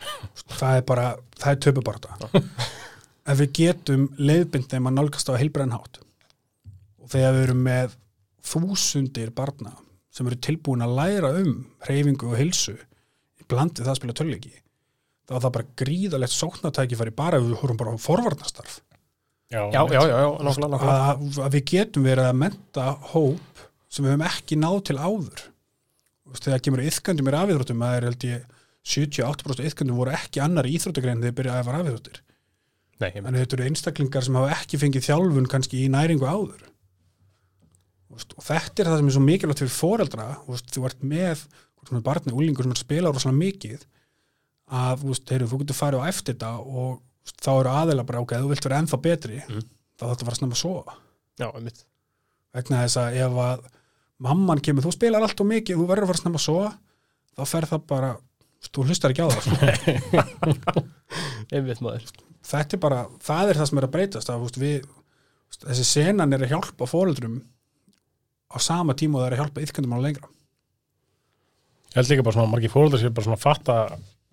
það er bara, það er töpu bara ef við getum leiðbind þeim að nálgast á heilbrenn hátt og þegar við erum með þúsundir barna sem eru tilbúin að læra um hreyfingu og hilsu í blandið það að spila töluleiki þá er það bara gríðalegt sóknartækifæri bara ef við horfum bara á forvarnastarf. Já, já, já, já, já, nákvæmlega, nákvæmlega. að, að við getum verið að menta hóp sem við höfum ekki náð til áður þegar kemur yðkandi mér afíþróttum það er held ég 78% yðkandi voru ekki annar íþróttagrein þegar þeir byrja að Nei, ég en þetta eru einstaklingar sem hafa ekki fengið þjálfun kannski í næringu áður. Og þetta er það sem er svo mikilvægt fyrir foreldra þú ert með er barni, úlingur sem er að spila rosalega mikið að heyru, þú getur farið á eftir þetta og þá eru aðeila bara ok, þú vilt vera ennþá betri Mhm. þá þetta að fara snemma að sofa. Vegna þess að ef að mamman kemur, þú spilar allt og mikið þú verður að fara snemma að sofa þá fer það bara, þú hlustar ekki á það sko. Einmitt maður. þetta er bara, það er það sem er að breytast að, veist, við, þessi senan er að hjálpa fóreldrum á sama tíma og það er að hjálpa yfkendum á lengra Ég held líka bara svona margir fóröldar sér bara svona að fatta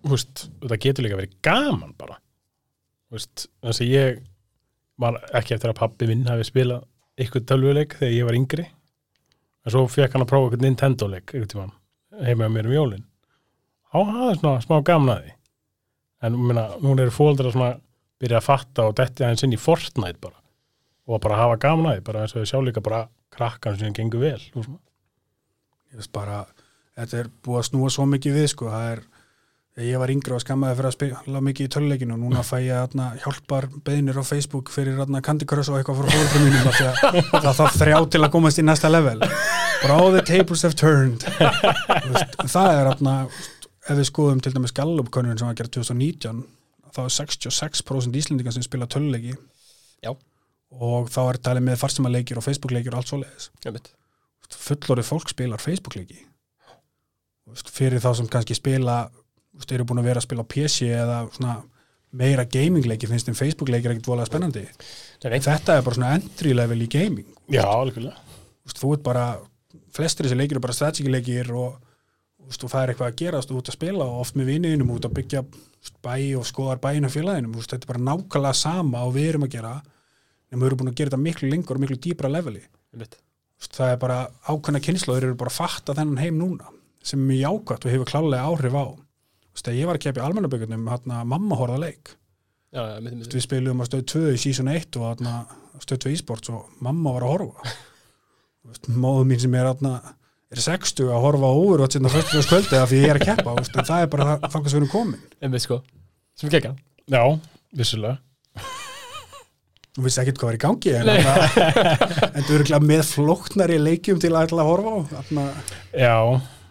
veist, þetta getur líka verið gaman bara veist, þess að ég var ekki eftir að pappi minn hafi spilað eitthvað tölvuleik þegar ég var yngri en svo fekk hann að prófa eitthvað Nintendo-leik heima á mér um jólin. Á það er svona smá gaman að því. En minna, hún eru fóröldar að svona byrja að fatta og detti aðeins inn í Fortnite bara. Og bara hafa gaman að því bara eins og þau sjá líka bara krakkan sem gengur vel ég veist bara, þetta er búið að snúa svo mikið við sko, það er ég var yngri og skammaði fyrir að spila mikið í töluleikinu og núna fæ ég atna, hjálpar beðnir á Facebook fyrir atna, Candy Crush og eitthvað frá fólkrum mínum það þarf þrjá til að komast í næsta level. All the tables have turned. Það er atna, ef við skoðum til dæmis Gallup-konun sem var að gera 2019 þá er 66% Íslendingar sem spila töluleiki Já. og þá er talið með farsumaleikir og Facebook-leikir og allt svoleiðis. Einmitt. fullorðið fólk spilar Facebook-leiki. Fyrir þá sem kannski spila þú veist, eru búin að vera að spila á PC eða svona meira gaming-leiki finnst þeim Facebook-leikir ekkert volega spennandi? Nei. þetta er bara svona entry level í gaming. Já, alveg þú, þú ert bara, flestir þessi leikir eru bara strategy-leikir og þú og það er eitthvað að gerast, þú ert að spila og oft með viniðinum, þú ert að byggja þú veist, bæ og skoðar bæinu félaginu, þú veist, þetta er bara nákvæmlega sama og við erum að gera en við erum búin að gera þetta miklu lengur og miklu dýpra leveli. Þú veist, það er bara ákveðna kynnslóður eru bara að fatta þennan heim núna sem er mjög jákvæmt og hefur klálega áhrif á. Þú þegar ég var að keppa í almennaböggurnum hérna mamma horfða leik. Já, já, veist, einmitt. við spilum á stöð 2 í season 1 og hérna, stöð 2 e-sports og mamma var að horfa. Þú veist, móðu mín sem er hérna er 60 að horfa úr og þetta fyrst fyrir kvöldi af því ég er að keppa veist, en það er bara það, þangast við erum komin. Einmitt, sko. Sem gegga. Já, vissulega. Þú veist ekkert hvað var í gangi en, þarna- en þú eru með flóknari leikjum til að ætla að horfa á þarna, Já,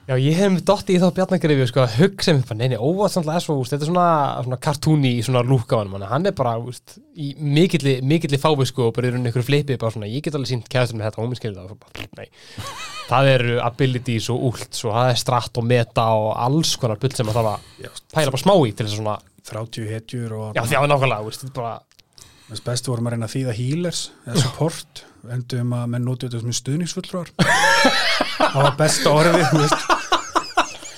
Já, ég hef dotti í þá bjarnagrifi sko, að hugsa mér, bara, neini, óvatsamlega svo, úst, þetta er svona, svona kartúni í svona lúkavan mann, hann er bara, úst, í mikilli, mikilli fávisku og bara í rauninni ykkur flipið, bara svona, ég get alveg sínt kæðastur með þetta, hún minn skilja það, og bara, nei, það eru abilities og ult, svo það er strat og meta og alls konar bull sem að það var pæla bara smá í til þess að svona, 30 hetjur og já, því að nákvæmlega, úst, þetta er bara, Þess bestu vorum að reyna að þýða healers eða support, endum að menn notu þetta sem stuðningsfulltrúar. Það var besta orðið þú veist,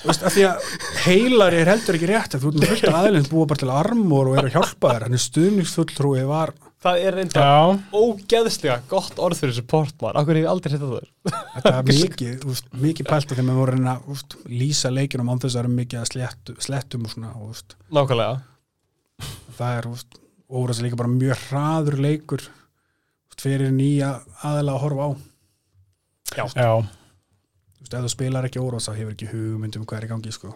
veist, af því að heilari er heldur ekki rétt að þú ert með fullt aðeins búa bara til armor og er að hjálpa þér, hann er stuðningsfulltrúi var, það er reynda já, ógeðslega gott orð fyrir support, maður, okkur hef ég aldrei sett það þur. þetta er mikið veist, mikið pælt að þegar maður voru að reyna veist, lýsa leikinum án þess að það eru mikið að slettu, slettum og svona, veist, Nákvæmlega, það er óra líka bara mjög hraður leikur fyrir nýja aðeila að horfa á. Já, þú veist, ef þú spilar ekki óra þá hefur ekki hugmynd um hvað er í gangi sko.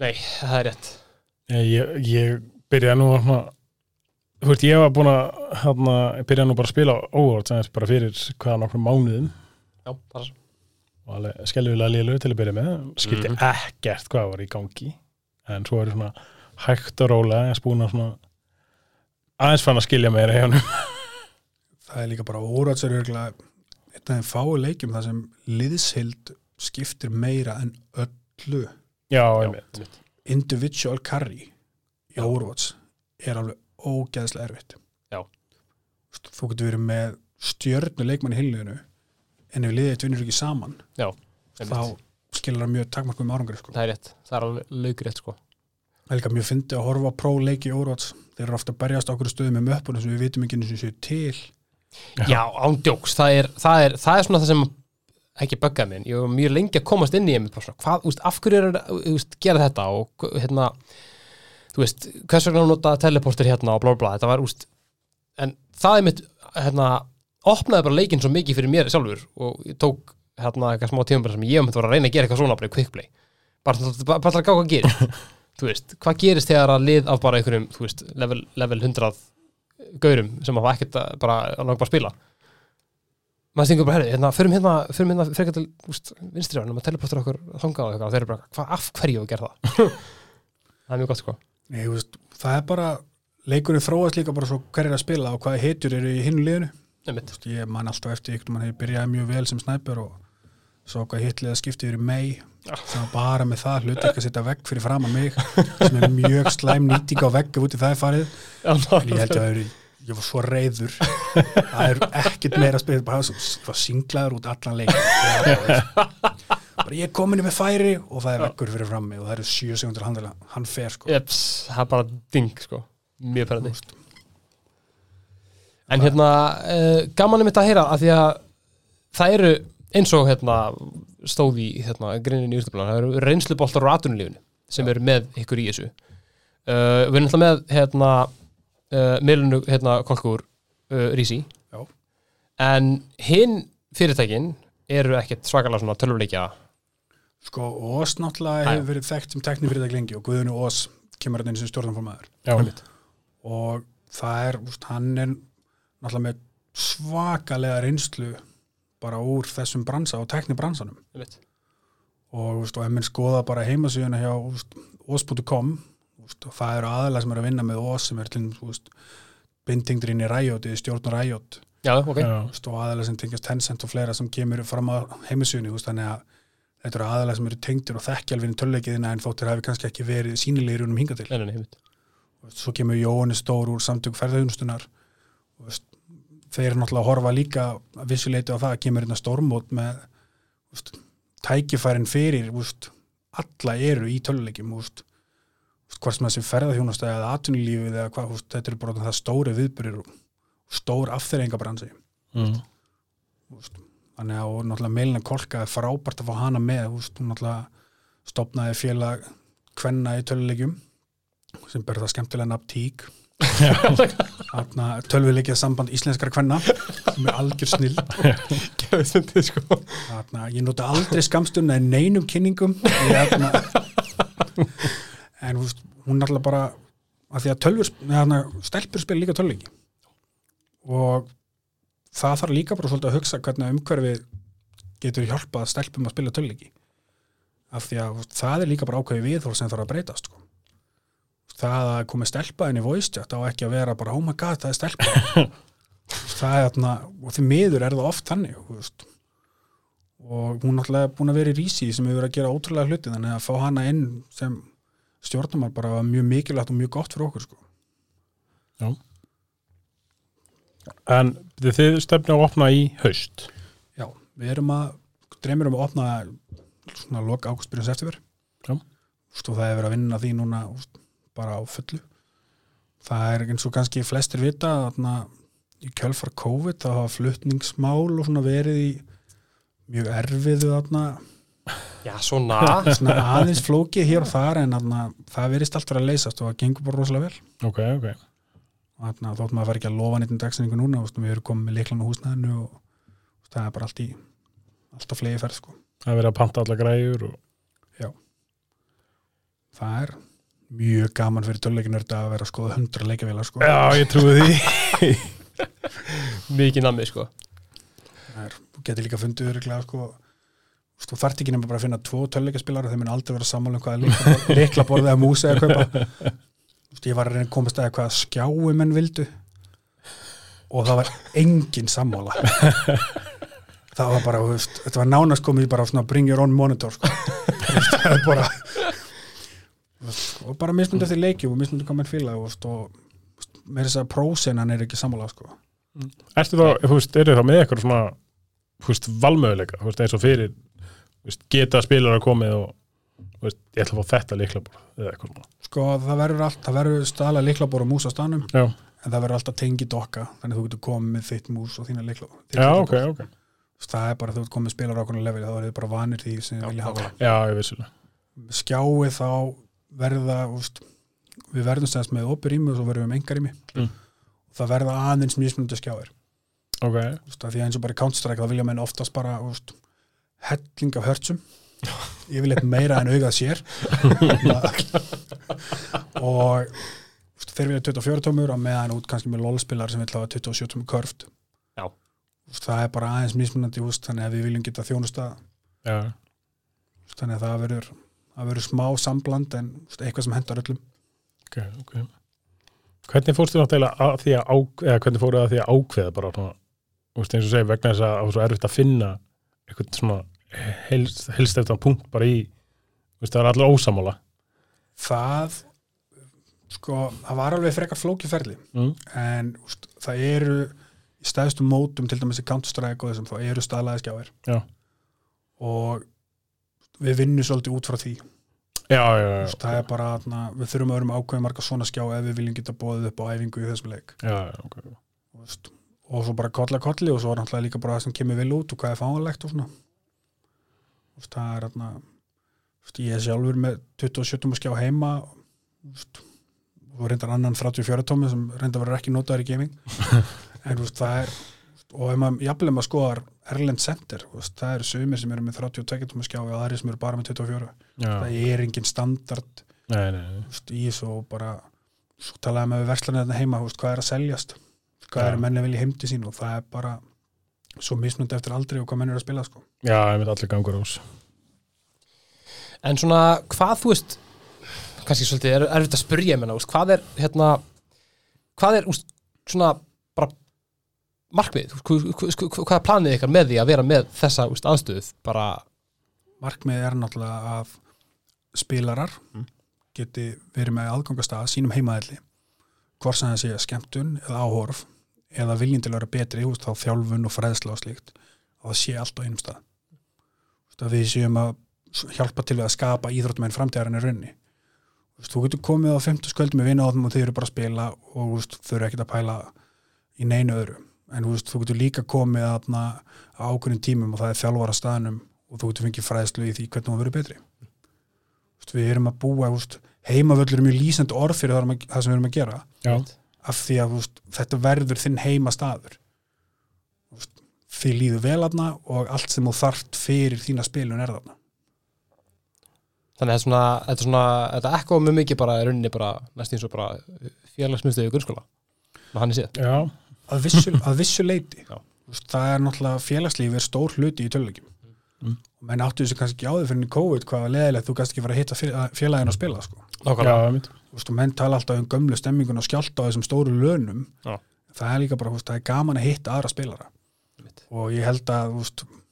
nei, það er rétt. ég, ég byrjaði nú að svona, þú veist, ég var búin að hérna, ég byrjaði nú bara að spila óvart sem bara fyrir hvaða nokkrum mánuðum Já, bara, og alveg skelvilega liðlu til að byrja með skildi Mhm. ekkert hvað var í gangi en svo er svona hægt og rólega að svona aðeins fann að skilja meira hjá hann það er líka bara er örgulega einn af þeim fáu leikjum þar sem liðshild skiptir meira en öllu. Já, já, individual carry í Overwatch er alveg ógeðslega erfitt. Já. Þú getur verið með stjörnu leikmann í hilniðinu en ef liðið vinnur ekki saman einmitt. þá skilur það mjög takmarkum árangri sko. það er rétt, það er alveg laugrétt sko. Það er líka mjög fyndi að horfa á pró-leiki í Overwatch. Þeir eru ofta að berjast á okkur stöðum með möppunum sem við vitum ekki einu sinni séu til. Já, ándjóks, það er, það er það er svona það sem ekki böggaði minn ég var mjög lengi að komast inn í einmitt bara svona, hvað, úst, af hverju er að úst, gera þetta og hérna þú veist, hvers vegna nota teleporter hérna og blá blá, þetta var úst en það er mitt, hérna opnaði bara leikinn svo mikið fyrir mér sjálfur og ég tók hérna eitthvað smá tíma sem ég myndi var að reyna að gera eitthvað svona bara í quickplay bara, bara, bara að gá hvað gerist. Þú veist, hvað gerist þegar að lið af bara einhverjum, þú veist, level, level 100 gaurum sem hafa ekkert að bara, að langa bara að spila maður stingur bara, herri, hérna, förum hérna förum hérna, frekar til, veist, vinstri á maður teleportur okkur þangað og eitthvað. Og þeir eru bara, hvað, af hverju að gera það? Það er mjög gott, sko. Nei, þú veist, það er bara leikurinn þróast líka bara svo hver er að spila og hvaða heitur eru í hinu liðinu. Einmitt. Þú veist, ég man alltaf eftir ykkur mann hefur byrjaði mjög vel sem snæpur og svo hvað hitliða skiptið yfir mei sem var bara með það hluti ekki að setja vegg fyrir fram að mig sem er mjög slæm nýting á vegg ef út í það er farið. En ég held að það eru ég var svo reyður það er ekkert meira að spila bara svo singlaður út allan leik. Bara ég er komin með færi og það er veggur fyrir fram mig og það eru sjö segundur hann, hann fer sko. Jeps, það er bara ding, sko. Mjög perandi en hérna, uh, gaman er mitt að heyra að því að það eru eins og hérna stóð í hérna, greininu í Íslandbláðan, það eru reynsluboltar á atunulífinu sem eru með ykkur í þessu. Uh, við erum alltaf með hérna uh, meilinu hérna kolkur uh, Rísi Já. en hinn fyrirtækin eru ekkert svakalega svona tölvuleikja. Sko, Ós náttúrulega hefur verið þekkt sem teknifyrirtæk lengi og Guðinu Ós kemur hann inn sem stjórnanformaður Já, og það er, úst, hann er náttúrulega með svakalega reynslu bara úr þessum bransa og teknibransanum einmitt. og, úst, og ef minn skoða bara heimasíðuna hjá úst, og það eru aðalega sem eru að vinna með Ós sem er til úst, bindingdurinn í Riot eða stjórn og Riot. Já, ok, já, úst, og aðalega sem tengjast Tencent og fleira sem kemur fram á úst, þannig að þetta eru aðalega sem eru tengdir og þekkjalvinni töluleikiðina en þóttir hafi kannski ekki verið sínilegir um hinga til. Nei, nei, nei, svo kemur Jóhannes Stór úr samtök ferðauðnustunar þeir eru náttúrulega að horfa líka að vissuleiti á það að kemur hérna stórmót með úst, tækifærin fyrir úst, alla eru í töluleikjum úst, úst, hvort sem þessi ferðarþjónustæði eða atvinnulífið eða hvað, úst, þetta eru bara það stóri viðbyrjur og stór afþreyingabransi mm. þannig að og náttúrulega meilina kolka er frábært að fá hana með úst, hún náttúrulega stopnaði félag kvenna í töluleikjum sem ber það skemmtilega nafn tík tölvuleikja samband íslenskara kvenna sem er algjör snill sko. Ég nota aldrei skamstunna í neinum kynningum ég, þarna, en úst, hún náttúrulega bara að því að tölvur þarna, stelpur spila líka tölvuleiki. Og það þarf líka bara svolítið að hugsa hvernig umhverfið getur hjálpað stelpum að spila tölvuleiki. Af því að úst, það er líka bara ákveði viðhór sem þarf að breytast sko. það að komi stelpa inn í chat á ekki að vera bara oh my god það er stelpa. Það er þarna og því miður er það oft þannig veist. Og hún er náttúrulega búin að vera í rísi sem hefur verið að gera ótrúlega hluti þannig að fá hana inn sem stjórnumar bara mjög mikilvægt og mjög gott fyrir okkur sko. En þið, þið stefni á að opna í haust Já, við erum að dreymir um að opna svona lok águstbyrjans eftirver Já. Og það er verið að vinna því núna úst, bara á fullu það er eins og kannski flestir vita þarna, í kjölfar COVID þá hafa flutningsmál og svona verið í mjög erfiðu þarna Já, svona. Svona aðeins flókið hér og þar en þarna, það verist allt verið að leysast og það gengur bara rosalega vel. Ok, ok. Og þarna, þótt maður fær ekki að lofa neitt um dagsinningu núna og við erum komið með leiklan á húsnæðinu og og það er bara allt í alltaf flegi ferð sko. Það er verið að panta alla græjur og... það er mjög gaman fyrir töluleikinörda að vera að skoða hundra leikavélar sko. Já, ég trúi því. Mikið nammi, sko. Það er, getur líka fundið öruglega sko, þú þarft ekki nema bara að finna tvo töluleikaspilar og þeir mun aldrei vera sammála um hvaða leikla borðið að músa eða kaupa Þú veist, ég var að reyna að komast að hvað skjái menn vildu og það var engin sammála það var bara, veist, þetta var nánast komið bara svona bring your own monitor sko. Það er bara og bara mismundur því leikjum og mismundur hvað menn fíla og, og með þess að prósenan er ekki sammála sko. Ertu þá, þú veist, eru þá með eitthvað svona þú veist, valmöðuleika, eins og fyrir geta spilar að komið og þú veist, ég ætla að fá þetta líklabor eða eitthvað svona. Sko það verður allt, það verður stala líklabor og mús á stanum Já, en það verður alltaf tengi dokka þannig að þú getur komið með þitt mús og þína líklabor já, ok, ok. Það er bara að þú ert komið spilar á okkur level þá er þið bara vanir því sem þið vilja hafa. Já, ég vissulega skjái þá verða úst, við verðum stæðast með opið rými og svo verðum við með engar rými Mm. það verða aðeins mismunandi skjáir. Ok, Þú veist, af því að eins og bara í Counter-Strike þá vilja menn oftast bara þú veist, helling af hörtsum. Yfirleitt meira en augað sér. Og þeir vilja 24 tómur á meðan út kannski með LOL-spilar sem vil hafa 27 tómur körft. Já. Það er bara aðeins mismunandi þannig að við viljum geta þjónusta. Já, þannig að það verður, það verður smá sambland en eitthvað sem hendar öllum. Ok, ok. Hvernig fórstu náttúrulega að því að ák, eða hvernig fóru að því að ákveða bara svona, eins og segir vegna þess að það var svo erfitt að finna eitthvað svona helst, helst eftir punkt bara í veist, það er allir ósamála það sko, það var alveg frekar flókiferli mm. en úst, það eru í stæðstum mótum til dæmis í Counter-Strike og þessum þá eru Já. og við vinnum svolítið út frá því. Já, já, já, Úst, það er bara, na, við þurfum að vera með ákveðin marga svona skjá ef við viljum geta bóðið upp á æfingu í þessum leik. Já, já, ok Úst, og svo bara kolla kolli og svo er náttúrulega líka bara það sem kemur vel út og hvað er fáanlegt og svona. Úst, það er þarna Úst, ég er sjálfur með 27 skjá heima Úst, og reyndar annan 34 tómi sem reyndar verður ekki notaður í gaming. En úst, það er og ef maður jafnvel maður skoðar Erlend Center, úst, það eru sumir sem eru með 32 tómi skjá og aðri sem eru bara með 24 já, það er engin standard nei, nei, nei. úst, í þessu og bara svo talaði með verslanir þetta heima hvað er að seljast hvað eru menni að vilja heimti sín og það er bara svo mismundi eftir aldrei og hvað menn eru að spila sko. já, ég mynd allir gangur ás En svona, hvað þú veist kannski svolítið er erfitt að spyrja menna, úst, hvað er hérna hvað er úst, svona bara markmið, hvað er planið ykkar með því að vera með þessa úst, aðstöð bara, markmið er náttúrulega að spilarar geti verið með aðgangastað sínum heimaðalli hvort sem það sé skemmtun eða áhorf eða að vera betri úst, þá þjálfun og fræðsla og slíkt og það sé allt á einum stað. Úst, að við séum að hjálpa til við að skapa íþróttumenn framtíðarinn í raunni úst, þú getur komið á 50 skvöld með þeim og þau eru bara að spila og úst, þau eru ekkert að pæla í neinu öðru. En úst, þú getur líka komið þarna á ákveðnum tímum og það er þjálfara staðnum og þú getur fengið fræðslu í því hvernig þú verður betri. Úst, við erum að búa úst, heimavöllur er mjög lýsandi orð fyrir það, það sem við erum að gera. Já, af því að úst, þetta verður þinn heima staður þið líður vel aðna og allt sem þú þarft fyrir þína spilun er þarna. Þannig að þetta er svona, þetta, er svona, þetta ekko mjög mikið bara í rauninni bara næst eins og bara félagsmyndstöðu í grunnskóla. Og hann er séð já, að vissu, að vissu leiti Já. Úst, það er náttúrulega félagslífi er stór hluti í töluleikjum Mm. og menn áttu þessu kannski ekki á því fyrir í COVID hvað var leðilegt þú kannski ekki fara að hitta fél- félagin að spila sko. já, nákvæmlega, ég mynd Og menn tala alltaf um gömlu stemmingun og skjálta á þessum stóru lönum Já. það er líka bara, úst, það er gaman að hitta aðra spilara. Einmitt. og ég held að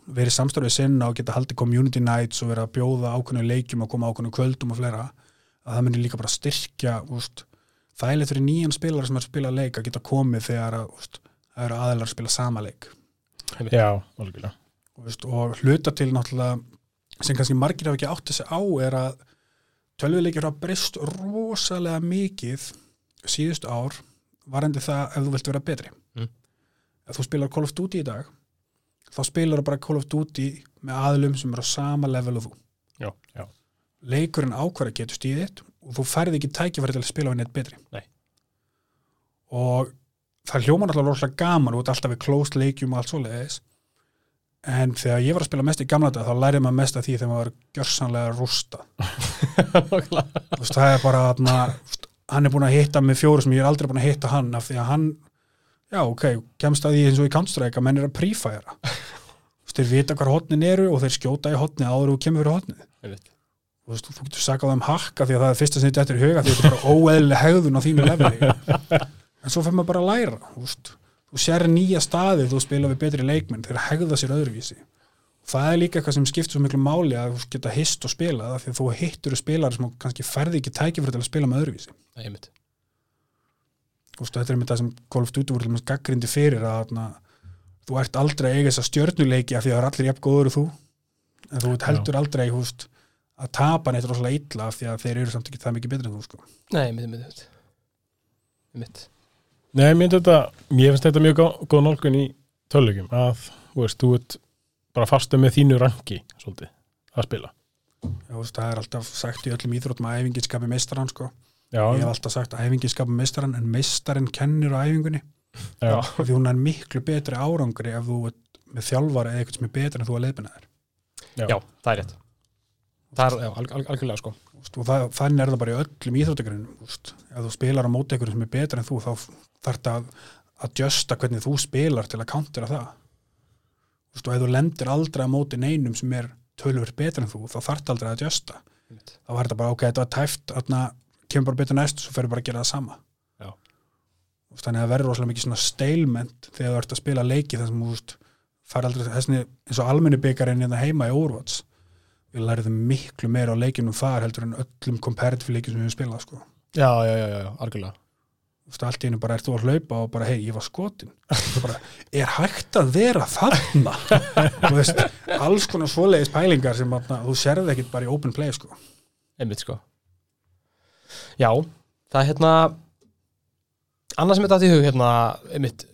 verið samstörfið sinna og geta haldið community nights og vera að bjóða ákveðnu leikjum og koma ákveðnu kvöldum og fleira að það myndir líka bara styrkja úst, þægilegt fyrir nýjan spilara sem er að spila leik að geta komið þegar það eru aðilar að spila sama leik. Já, algjörlega. Og, veist, og hluta til náttúrulega sem kannski margir hafa ekki átt þessi á er að tölvuleikir hafa breyst rosalega mikið síðust ár varandi það ef þú vilt vera betri. Mm. ef þú spilar Call of Duty í dag þá spilar þú bara Call of Duty með aðlum sem eru á sama level og þú. Já, já, leikurinn ákvarða getur stíðið og þú færði ekki tækifæri til að spila á neitt betri. Nei. og það hljóma náttúrulega rosalega gaman út alltaf við closed leikjum og allt svoleiðis en þegar ég var að spila mest í gamla dag þá lærið maður mest af því þegar maður var gjörsanlega rústa. Það er bara atna, hann er búin að hitta með fjóru sem ég er aldrei búin að hitta hann af því að hann já ok, kemst að því eins og í Counter-Strike að menn er að prífæra þeir vita hvar hotnin eru og þeir skjóta í hotni áður og kemur fyrir Einmitt. þú, getur sakað þeim hakka því að það er fyrsta er í huga því að þetta er bara óeðlileg hegðun á þínu leveli. En svo fyrir maður bara að læra veist. Þú sér nýja staði þú spila við betri leikmenn þeir hegða sér öðruvísi það er líka eitthvað sem skiptir svo miklu máli að þú geta hist og spila það því að þú hittur spilar sem kannski ferði ekki tækifæri til að spila með öðruvísi Nei, einmitt. veist, þetta er með það sem til dæmis gaggrindi fyrir að na, þú ert aldrei að eiga þessa stjörnuleiki af því að það er allir jafn góður og þú en þú heldur aldrei veist, að tapa neitt rosalega illa af því að þeir eru samt ekki það mikið betri en þú sko. Nei, einmitt, einmitt, einmitt. Nei, mér finnst þetta, mér finnst þetta mjög góð, góð nálgun í tölulegjum að, þú veist, þú ert bara fastu með þínu rangi, svolítið, að spila. Já, þú veist, það er alltaf sagt í öllum íþróttum að æfingin skapi meistarann sko. Já, ég hef alltaf sagt að æfingin skapa meistaran en meistarin kennir á æfingunni. Já, því hún er miklu betri árangri ef þú ert með þjálfara eða eitthvað sem er betri en þú að leiðbina þér. Já, Já, það er rétt. Það er, já, alg alg algjörlega sko og það, þannig er það bara í öllum íþróttagrunum ef þú spilar á móti einhverjum sem er betri en þú þá þarf það að, að justa hvernig þú spilar til að countera það. Úst, og ef þú lendir aldrei á móti neinum sem er tölvöld betri en þú þá þarf það aldrei að justa þá er þetta bara ok, þetta var tæft þarna kemur bara betur næst svo ferur bara að gera það sama. Já. Þannig að það verður rosalega mikið svona stalement þegar þú ert að spila leiki þar sem þú fær aldrei þessi eins og almenni byggarinn hérna heima í Overwatch við lærðum miklu meira á leikinum þar heldur en öllum comparative leikin sem við höfum spilað sko. Já, já, já, já, algjörlega. Þú veist, allt í einu bara ert þú að hlaupa og bara hei, ég var skotin. Bara, er hægt að vera þarna? Þú veist, alls konar svoleiðis pælingar sem atna, þú serði ekkit bara í open play sko. einmitt sko. Já, það er hérna annað sem þetta átt í hug hérna, einmitt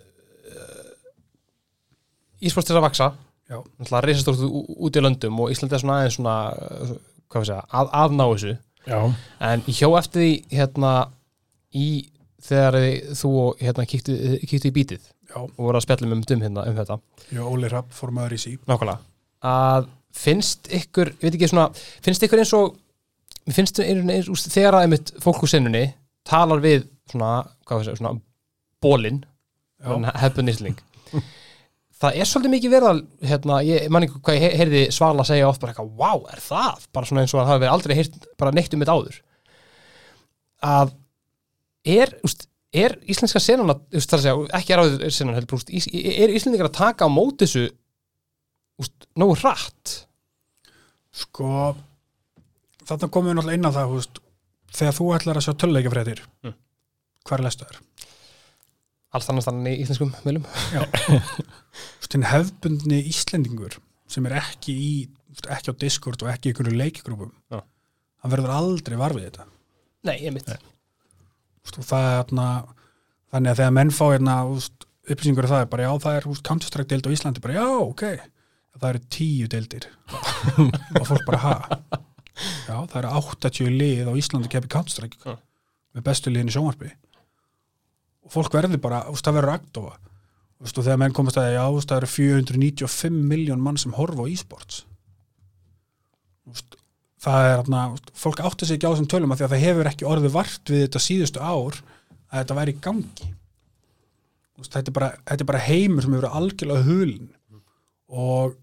Ísports er að vaksa Já. náttúrulega reisastórt út í löndum og Íslandi er svona aðeins svona uh, hvað við segja, að, aðná þessu. Já, en hjó eftir því hérna í þegar þú og hérna kíktu í bítið Já, og voru að spjalla um, um, hérna, um þetta. Og Óli Rapp formaður í sí. Nákvæmlega. Að finnst ykkur, ég veit ekki svona finnst ykkur eins og finnst eins, eins, eins, þegar að einmitt fólk úr sinnunni talar við svona, hvað við segja, svona bólinn, hefðbunni ísling það er svolítið mikið verið að hérna, ég man ekki hvað ég he- heyrði Svala segja oft bara eitthvað, wow, er það? bara svona eins og að það hafi aldrei heyrt bara neitt um þetta áður að er, úst, er íslenska senan að, úst, það er að segja, ekki er áður senan heldur, úst, ís, er íslendingar að taka á móti þessu nógu hratt Sko, þarna komum við náttúrulega inn á það, þegar þú ætlar að sjá töluleikafréttir, Mm. hvar lestu þær? Alls annars þannig í íslenskum meðlum hefbundni Íslendingur sem er ekki í, ekki á Discord og ekki í einhverju leikgrúpum, Já. hann verður aldrei varfið þetta. Nei, ég mitt er þannig að þegar menn fá hérna, upplýsingur um það er bara, já, það er, Counter-Strike deild á Íslandi, bara, já, ok, það eru tíu deildir. Og fólk bara, ha? Já, það eru 80 lið á Íslandi keppi Counter-Strike. Já. með bestu liðin í sjónvarpi fólk verður bara, þú veist, það verður agndofa. Þú veist, og þegar menn komast að, já, þú veist, það eru 495 miljón mann sem horfa á e-sports. Þú veist, það er þarna, fólk átti sig ekki á þessum tölum af því að það hefur ekki orðið vart við þetta síðustu ár að þetta væri í gangi. Veist, þetta, er bara, þetta er bara heimur sem hefur algjörlega hulin og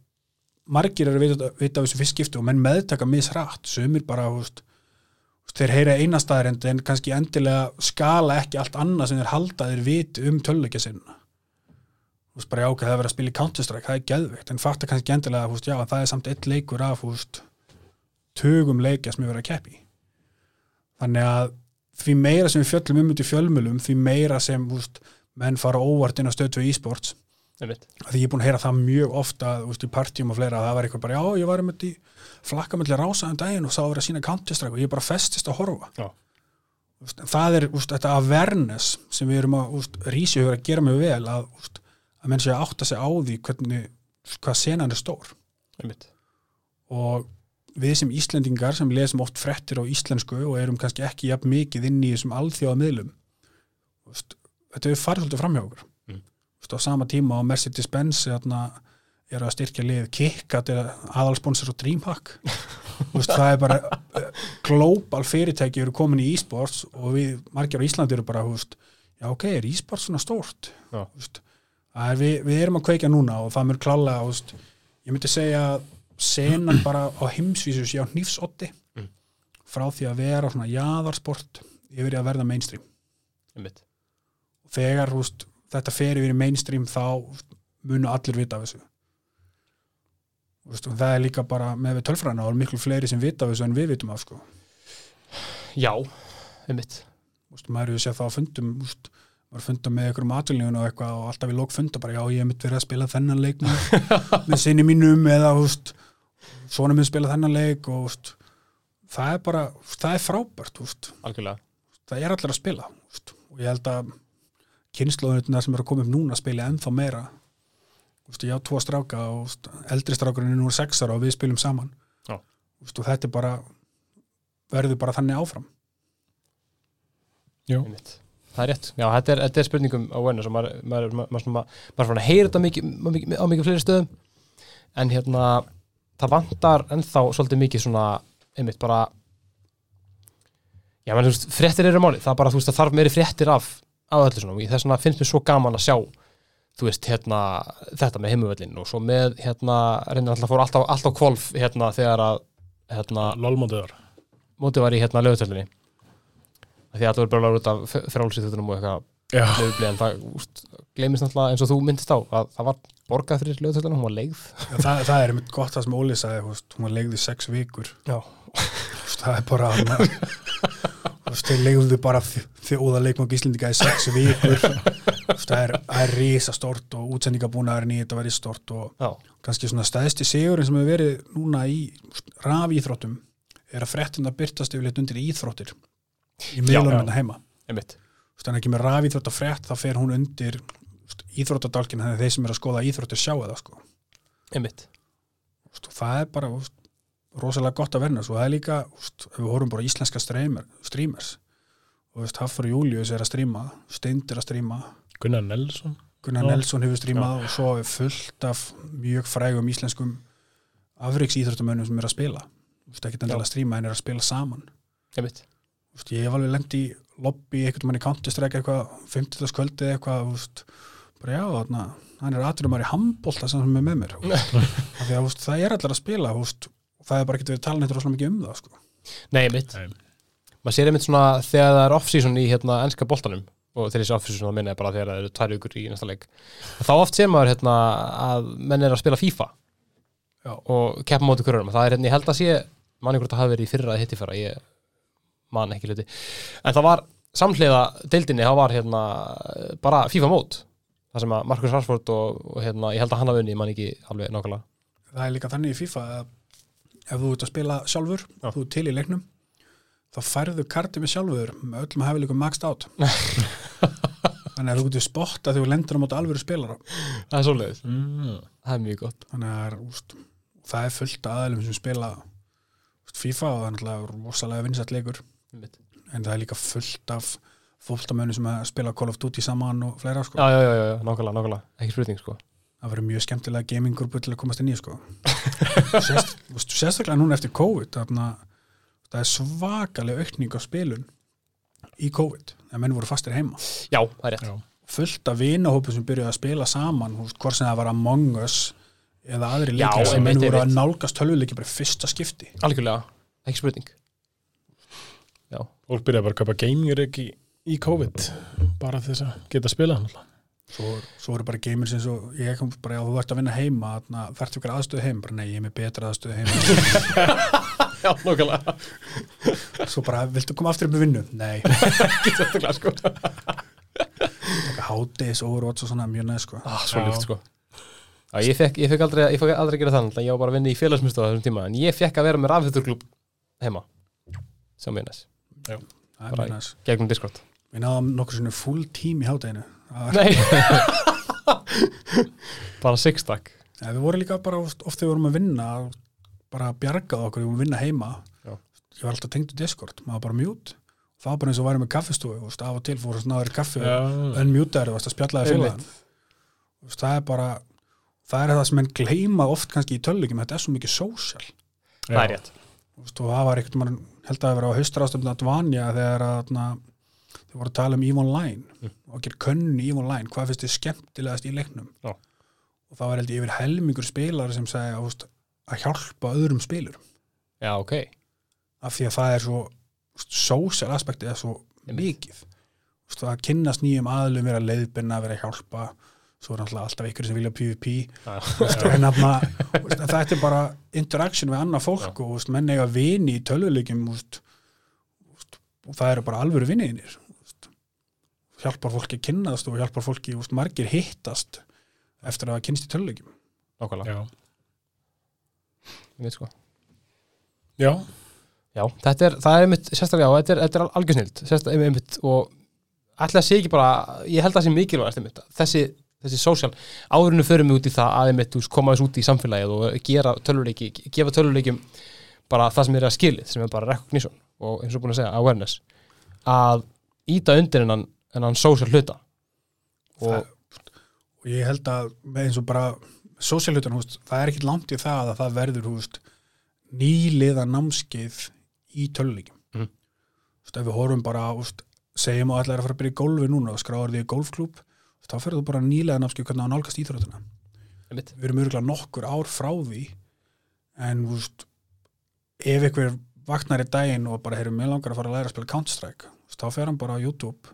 margir eru að vita, vita af þessu fyrst skipti og menn meðtaka misrætt, sumir bara þú veist, þeir heyra eina staðar en kannski endilega skala ekki allt annað sem þeir halda þeir viti um töluleikja sinna. Þú veist, bara já, það er verið að spila í Counter-Strike, það er geðveikt en fatta kannski endilega, veist, já, það er samt eitt leikur af, þú veist, tugum leikja sem er verið að keppi þannig að því meira sem við fjöllum um út í fjölmölum, því meira sem, veist, menn fara óvart inn á stöð 2 e-sports því ég er búin að heyra það mjög ofta veist, í partjum og fleira, að það var eitthvað bara já, ég var einmitt í flakkamöldi rása um daginn og sá að vera sína Counter-Strike og ég bara festist að horfa. Já. Veist, það er úst, þetta awareness sem við erum að úst, rísi hefur að gera mjög vel að, úst, að menn sé að átta sig á því hvernig, hvað senan er stór. Ég mitt og við sem Íslendingar sem lesum oft frettir á íslensku og erum kannski ekki jafn mikið inn í þessum alþjóða miðlum úst, þetta hefur farið svolítið fram hjá okkur á sama tíma á Mercedes-Benz þarna, er að styrkja lið KitKat er aðalsponsor og Dreamhack úst, það er bara uh, global fyrirtæki eru komin í e-sports og við margir á Íslandi eru bara úst, já ok, er e-sports svona stórt Já. það er, við, við erum að kveika núna og það mér úst, ég myndi segja senan bara á heimsvísu sé á hnífsotti Mm. frá því að vera svona jaðarsport yfir í að verða mainstream Ég mitt og þegar húst, þetta fer yfir í mainstream þá munu allir vita af þessu. Og það er líka bara með við tölfræna og miklu fleiri sem vita af þessu en við vitum af sko. Já, ég mitt húst, maður hefur séð það á fundum húst, maður funda með ykkur um atvölingun og eitthvað og alltaf í lók funda bara já ég hef mitt verið að spila þennan leik með, með sinni mínum eða húst, svona minn spila þennan leik og húst, það er bara það er frábært það er allir að spila úst, og ég held að kynnslóðunirna sem eru að koma upp núna spila ennþá meira. Úst, ég á tvo stráka og eldri strákurinn er nú sex ára og við spilum saman. Já. úst, og þetta er bara verður bara þannig áfram. Jú. Það er rétt, já, þetta er, þetta er spurningum á awareness og maður, maður, maður, maður, er að heyra þetta mikið, mikið, á mikið fleiri stöðum. En hérna það vantar ennþá svolítið mikið svona einmitt bara já, menn, þú veist, fréttir eru máli það er bara, þú veist, það þarf meiri fréttir af á öllu svona, og þess vegna finnst mér svo gaman að sjá þú veist, hérna þetta með heimuvöllin og svo með, hérna reynir alltaf fór alltaf, alltaf kvolf hérna þegar að hérna, lolmótiðar mótið var í hérna lögutöldinni því að það voru bara lágur út af frálsýttutunum og eitthvað Já, lögubli en það úst, gleymist náttúrulega eins og þú myndist á að það var borgað fyrir lögutöldunum, hún var leigð. Já, það, það er einmitt gott það sem Óli sagði, hún var leigð í sex vikur. Já. Það er bara þeir leigðu bara þjóða leikmang Íslendinga í sex vikur. Það er, er risa stort og útsendingabúnaðurinn í þetta verið stort og Já, kannski svona stæðsti sigurinn sem hefur verið núna í rafíþróttum er að fréttina byrtast yfirleitt undir íþróttir í miðlunum já. hérna heima. Þannig ekki með rafíþrótt að frétt þá fer hún undir íþróttadálkin þannig að þeir sem eru að skoða íþróttir sjá það sko. Það er bara rosalega gott að verna svo það er líka, ef við horfum bara íslenska streamer, streamers og veist, Hafþór Július er að stríma Steind er að stríma, Gunnar Nelson. Gunnar. Nelson hefur strímað og svo er fullt af mjög frægum íslenskum afriks íþróttumönnum sem er að spila. Þú veist, ekki endilega að stríma en er að spila saman. Einmitt. Þú veist, ég hef alveg lent í lobby einhvern mann í Counter-Strike eitthvað 50. kvöldi eitthvað þú veist, bara já, þarna, hann er aðrumar í handbólta sem er með mér. Veist, það er allir að spila og það er bara ekki verið talan eitthvað rosalega mikið um það sko. Nei, Nei. maður sér einmitt svona þegar það er off-season í hérna ennska boltanum og þegar þessi off-season það minna er bara þegar það eru tvær vikur í næsta leik þá oft sér maður hérna að menn er að spila FIFA Já. og keppa móti kurunum, það er hérna, ég held að sé manni hvort það hafi verið í fyrra að hitti fyrra ég man ekki hluti en það var samhliða deildinni það var hérna bara FIFA mót það sem að Markus Rashford og, og hérna, ég held að hann hafi unni, ég man ekki alveg nákvæmlega það er líka þannig í FIFA að ef þú ert að spila sjálfur Já. þú ert til í leiknum þá færðu kartið með sjálfur með öllum hæfileikum maxed out þannig að þú getur spotta þegar þú lendur á móti alvöru spilara það er svoleiðis, mm. það er mjög gott þannig að er, úst, það er fullt af aðlum sem spila úst, FIFA og það er náttúrulega rosalega vinsætt leikur Einmitt. en það er líka fullt af fólktamönu sem að spila Call of Duty saman og fleira sko. já, já, já, já, já, nákvæmlega, nákvæmlega, ekki spurning sko það verður mjög skemmtilega gaming-grúpu til að komast inn í sko. Sérstaklega núna eftir COVID þarna, það er svakalega aukning á spilun í COVID þegar menn voru fastir heima já, það er rétt Já. fullt af vinahópum sem byrjuði að spila saman hvort sem það var Among Us eða aðri leikir sem menn voru að nálgast tölvuleiki bara í fyrsta skipti algjörlega, ekki spurning já, Fólk byrjaði bara að kaupa gaming ekki í COVID bara til þess að geta að spila náttúrulega. Svo, svo eru bara gamers eins og ég kom bara, já, þú ert að vinna heima þarf ykkur aðstöðu heim, bara nei, ég er með betra aðstöðu heim já, nákvæmlega. Svo bara, viltu koma aftur upp með vinnu? Nei, ekki sérstaklega sko. Hátdeis, overwatch og svona mjög neð sko. ah, svo líkt sko. Já, ég fekk, ég fekk aldrei, ég fekk aldrei að gera það ég var bara að vinna í félagsmyndstöðu þessum tíma en ég fekk að vera með rafhjöturklub heima. Sem mjög neð gegnum Discord við náðum nokkur svona full tím í Það var- Nei. Bara six stack Ja, við vorum líka bara oft, oft þegar við vorum að vinna bara bjargað okkur, við vorum að vinna heima. Já. ég var alltaf tengd í Discord maður var bara mjút, það var bara eins og væri með veist, af og til fóru snáður kaffi Já. og unmjútaður, þú veist, að spjallaði félagann það er bara það er það sem enn gleyma oft kannski í tölugjum þetta er svo mikið sósjál. Það er rétt. Og það var mann held að það vera á haustarástöfna að dvanja þegar að na, þau voru að tala um EVE Online Mm. og könnu í EVE Online hvað finnst þið skemmtilegast í leiknum Já. og það var held ég yfir helmingur spilar sem segja veist, að hjálpa öðrum spilur já, ok, af því að það er svo sósjál aspektið er svo Einmitt. mikið Þú veist, að kynnast nýjum aðlum vera leiðbyrna, vera hjálpa svo er alltaf ykkur sem vilja PvP þú veist, en þetta er bara interaction við annað fólk Já. og menn eiga vini í veist, og það eru bara alvöru viniðinir hjálpar fólki að kynnast og hjálpar fólki, veist, margir hittast eftir að hafa kynnst í tölvuleikjum nákvæmlega, Já. ég veit sko Já. Já, þetta er, það er einmitt, sérstaklega, já, þetta er, þetta er algjörsnild, sérstaklega einmitt, og ætla að sé ekki bara, ég held að það sé mikilvægast einmitt, þessi, þessi sósjál, áðurinu förum við út í það að einmitt, koma þess út í samfélagið og gera tölvuleiki, gefa tölvuleikim bara það sem er að skilið, sem er bara recognition og eins og búin að segja, awareness, að íta undir en hann sósar hluta. Og Það- og ég held að með eins og bara sósíalhutan, húst, það er ekki langt í það að það verður húst, nýliða námskeið í töluleikjum Mhm. Húst, ef við horfum bara húst, segjum að allir er að fara að byrja í golfi núna og skráður því í golfklúb húst, þá ferður þú bara nýliða námskeið hvernig á nálgast íþrótuna við erum örgulega nokkur ár frá því en húst, ef einhver vaknar í daginn og bara heyrum mig langar að fara að læra að spila Counter-Strike þá fer hann bara á YouTube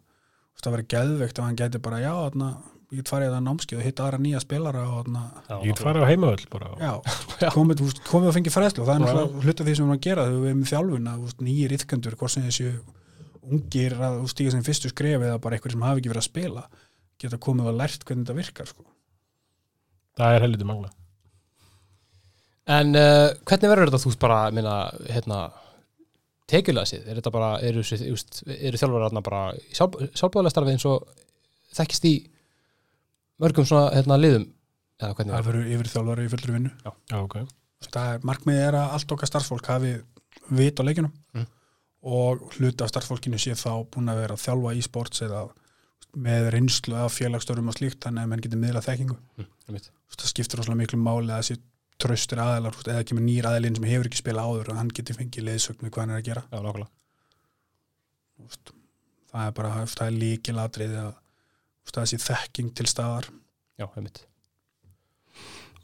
það verður geðveikt og hann gæti bara já, þarna, ég get farið það námskeið og hitta aðra nýja spilara og þarna, já, Ég get farið á heimavöld bara. já, komið, húst, komið og fengið fræðslu og það er hluta því sem við erum að gera þegar við erum í þjálfuna, húst, nýjir ytkendur hvort sem þessu ungir að stíga sem fyrstu skref eða bara einhver sem hafi ekki verið að spila geta komið og lært hvernig þetta virkar sko. Það er helviti mangla. En uh, hvernig verður þetta þú bara, minna, hérna tekjulega séð, er þetta bara eru, eru þjálfur þarna bara í sjálf, sjálfbúðlega starfi eins og þekkist í mörgum svona hérna liðum eða hvernig það verður yfir þjálfari í fullri vinnu Já, ok. það er, markmiðið er að allt okkar starfsfólk hafi vit á leikjunum Mm. og hluti af starfsfólkinu sé þá búin að vera að þjálfa í sports eða með reynslu af félagstörum og slíkt þannig að menn getur miðla þekkingu mm, einmitt. það skiptir rosalega miklu máli að þessi tröstir aðeilar eða kemur nýr aðeilinn sem hefur ekki spilað áður og hann getur fengið leiðsögn við hvað hann er að gera Já, nákvæmlega Þú veist, það er bara það er líkilatrið að þú veist, það sé þekking til staðar Já, einmitt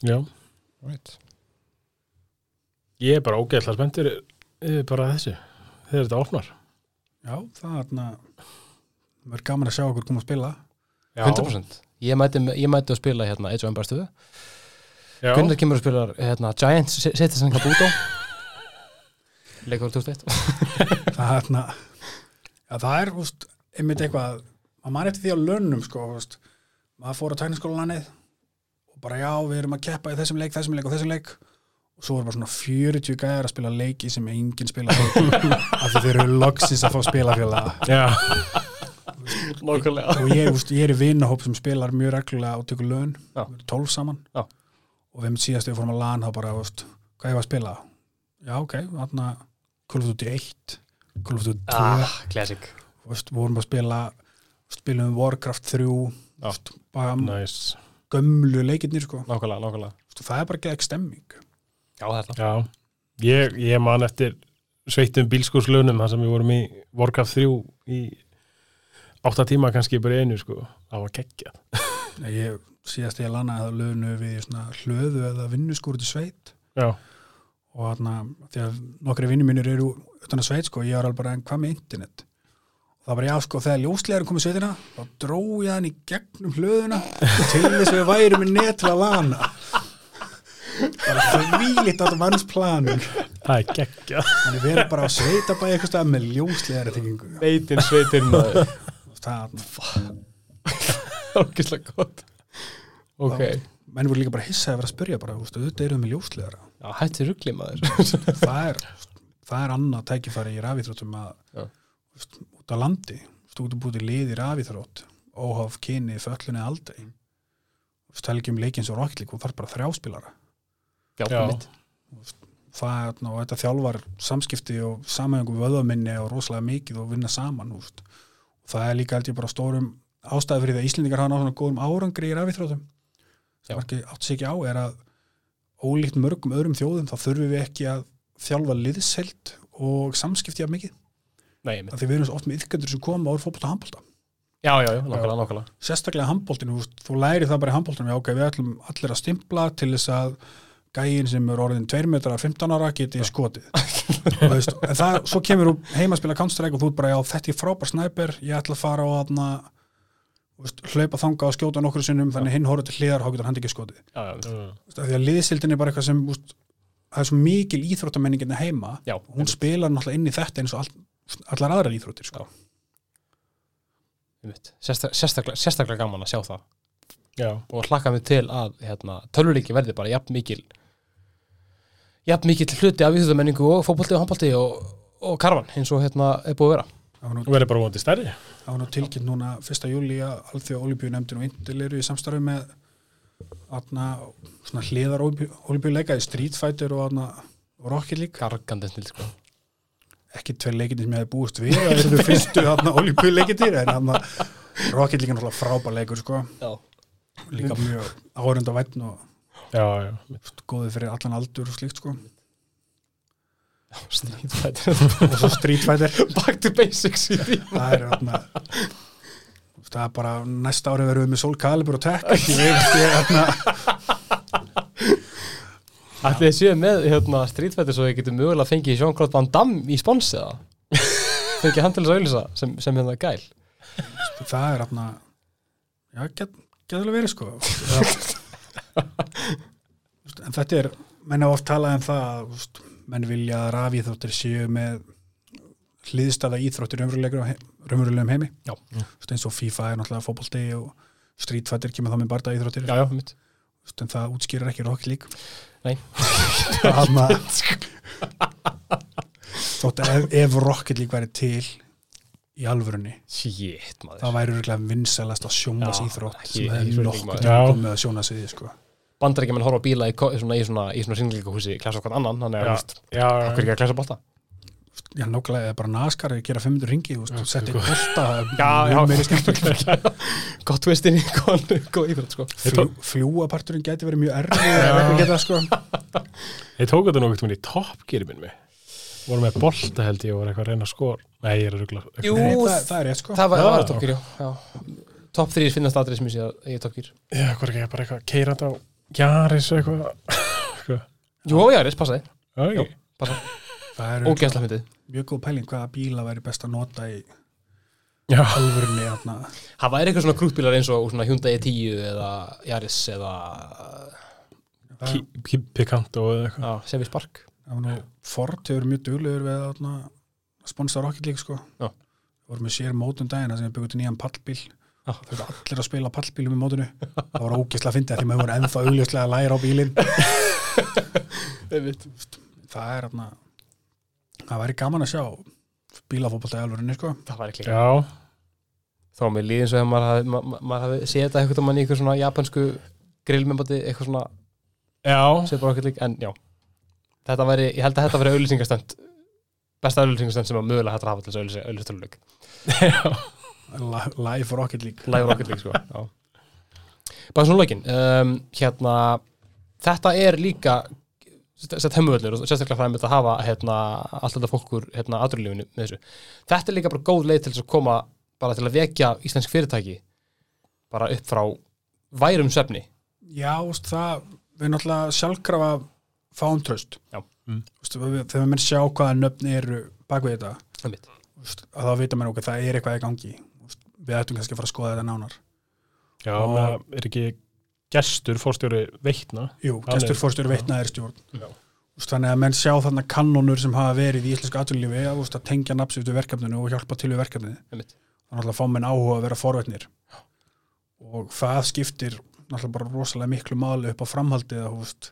Já. right. Ég er bara ógeðslega spenntur bara þessu. Þegar þetta opnar. já, það er þarna er gaman að sjá okkur koma að spila Já. 100% Ég mæti, ég mæti að spila hérna Age of Empires 2 Já. Gunnar kemur að spila hérna, Giants setja sem Kabuto. Leikur 2001 það þarna já, það er, veist, einmitt eitthvað maður mann eftir því á lönnum, sko veist, maður fór á tækniskólanið og bara já, við erum að keppa í þessum leik, þessum leik og þessum leik. Og svo er bara svona 40 gæðar að spila leiki sem enginn spila af því þeir eru loksins að fá spilafélaga. Já. Nákvæmlega. og ég, veist, ég er í vinahóp sem spilar mjög reglulega og tekur lön, Já. við erum 12 saman. Já. Og við síðast við fórum að LAN þá bara, veist, hvað ég var að spila já, ok, Call of Duty 1 Call of Duty 2 ah, Classic veist, vorum að spila spilum Warcraft 3 þú Já. veist, bara Nice. gömlu leikirnir sko. Þú veist, það er bara ekki stemming Já, það Já. Ég, ég man eftir sveittum bílskúrslunum þar sem við vorum í Warcraft 3 í átta tíma kannski bara einu sko. Það var. Nei, ég, síðast ég lanaði það lögnu við hlöðu eða vinnuskúr til sveit. Já. og þarna, því að nokkri vinnir mínir eru utan að sveit sko, ég er alveg bara en hvað með internet? Og það bara já sko, þegar ljóslegar komið sveitina þá dró ég hann í gegnum hlöðuna til þess að við værum í net til að lana. Bara þvílitt á mannsplanum Það er geggjað. þannig við erum bara að sveita bæði eitthvað stað með ljóslegar tengingu Veitin sveitin maður. Það, Ógislega gott Ok. menn voru líka bara hissaði að vera að spyrja bara, þú veist, auðvitað erum við með ljóslegar Já, hætti ruggli maður. Það er, það er annað tækifæri í rafíþróttum að veist, út á landi þú ert búið í lið í rafíþrótt óhaf kyni, föllunni aldrei þú veist, telgjum leikinn sem Rocket League og þarf bara þrjáspilara það er, og þetta þjálfar samskipti og samhengu vöðaminni og rosalega mikið og vinna saman og það er líka ég bara stórum ástæði fyrir því að Íslendingar hafa náttúrulega svona góðum árangri í rafíþróttum margir átt sig ekki á er að ólíkt mörgum öðrum þjóðum þá þurfum við ekki að þjálfa liðsheld og samskipti af mikið. Nei, því við erum oft með yfgöndur sem koma úr fótbolta og handbolta. Já, já, já, nákvæmlega, nákvæmlega. Sérstaklega handboltinu, þú, læri það bara í handboltinu, já ok, við ætlum allir að stimpla til þess að gægin sem er orðin 2 metrar 15 ára geti skotið. Og en það, svo kemur þú heima að spila Counter-Strike og þú ert bara, já þetta er frábær snæper ég ætla að fara á aðna hlaupa þanga og skjóta nokkur sinnum þannig hinn horfður til hliðar og getur hann ekki skotið. Því að liðsildin er bara eitthvað sem úst, það er svo mikil íþróttamenningin heima. Já hún spilar náttúrulega inn í þetta eins og all, allar aðrar íþróttir sko. einmitt. Sérstak, sérstaklega, sérstaklega gaman að sjá það. Já. og hlakka mig til að hérna, tölvuleiki verði bara jafn mikil jafn mikil hluti af íþjóðamenningu og fótbolti og handbolti og, og karvan eins og hérna er búið að vera Og verður bara vonandi stærri. það var nú tilkynnt núna 1. júli að Alþjóða Olíbíunemndin og Indil eru í samstarfi með atna, svona hliðar Olíbíuleika í Street Fighter og, atna, og Rocket League gargandi snill sko. ekki tveir leikindir sem ég hefði búist við það eru fyrstu en þarna Rocket líka náttúrulega frábær leikur sko, Já. líka mjög áhörund og vætn og já, já, góði fyrir allan aldur og slíkt sko Street Fighter. Og svo Street Fighter. Back to basics í því. Það er þarna það er bara næsta ári verðum við með Soul Calibur og þarna Ætli þið séu með hérna, Street Fighter svo þið getur mögulega fengið Jean-Claude Van Damme í spons eða? Fengið hann til þess að auðlýsa sem, sem hérna gæl. Það er þarna já, get, getur verið sko. En þetta er menn hafa oft talað um það að menn vilja að rafíþróttir séu með hliðstæða íþróttir raunverulegum heimi eins og FIFA er náttúrulega fótbolti og Street Fighter kemur þá með barða íþróttir Já, já, en það útskýrir ekki Rocket League Nei. Þótt ef, ef Rocket League væri til í alvörunni Shit, það væri vinsælast að sjónvas Já, íþrótt sem spurning, nokkuð Já. að koma að sjónasviði sko. Bandaríkjaman horfa á bíla í, svona, í svona, í svona ringleikahúsi klasa okkar annan, þannig að, þú veist, já, okkur ekki að klasa bolta? Já, nákvæmlega, eða bara naskar að gera 500 ringi og Já, setja sko. bolta Já, já. mjög meiri skemmt Gott tvist inn í góð íþrótt, sko. Fljú, Fljúaparturinn gæti verið mjög erfið sko. Ég tók þetta nokkuð í Top Gear minn mig voru með bolta held ég og var eitthvað að reyna að skor Nei, ég er að ruggla Jú, Nei, það, það er rétt sko. það var, það toppgýr, já, já. Topp 3 finnast aðrið sem ég sé að ég er toppgýr Já, hvað er ekki bara eitthvað keirand á Jaris og eitthvað. Jú, já, rétt, passaði, Já, Jú. ekki. passa, Það er ógæsla myndið mjög góð pæling hvaða bíla væri best að nota í Já. Það væri eitthvað svona krútbílar eins og svona Hyundai E10 eða Yaris eða Picanto eða eitthvað já, Chevy Spark það var nú Ford hefur mjög duglegur við að sponsa Rocket League sko Já. Það voru með sér mótum daginn þar sem við byggum til nýjan pallbíl Já. þau eru allir að spila pallbílum í mótinu. Það var ógislega að fyndi því maður voru ennþá augljóslega að læra á bílinn. Það er þarna það væri gaman að sjá bílafótbolta í alvörinni sko. Það væri Já, Þá með líðin svo að maður hafi, ma ma maður hafi séð þetta eitthvað mann í eitthvað svona japansku grillmembati, eitthvað svona já, lík, en já. Þetta væri, ég held að þetta væri auðlýsingastönd besta auðlýsingastönd sem að mögulega hættur að hafa til þess að auðlýstöluleik Li- Live Rocket League Live Rocket League, sko já. Bara svona leikin um, Hérna, þetta er líka sett heimuvöllur og sérstaklega fræmið að hafa hérna, allt þetta fólkur hérna, aðrúlífinu með þessu. Þetta er líka bara góð leið til að koma bara til að vekja íslensk fyrirtæki bara upp frá værum svefni Já, veist, það við náttúrulega sjálfkrafa fáum tröst Já. Mm. Veist, við, þegar menn sjá hvaða nöfn eru bak við þetta veist, að þá vita menn okkur það er eitthvað í gangi við ættum kannski að fara að skoða þetta nánar. Já, Og- og... er ekki gestur fórstjóri veitna? Jú, gestur er- fórstjóri veitnaðir stjórn. Já. Veist, þannig að menn sjá þarna kannonur sem hafa verið í íslensku atvinnlífi að, að tengja nafnsýtt við verkefninu og hjálpa til við verkefnið. Einmitt. þannig að fá menn áhuga að vera forvetnir og það skiptir náttúrulega bara rosalega miklu máli upp á framhaldið að, veist,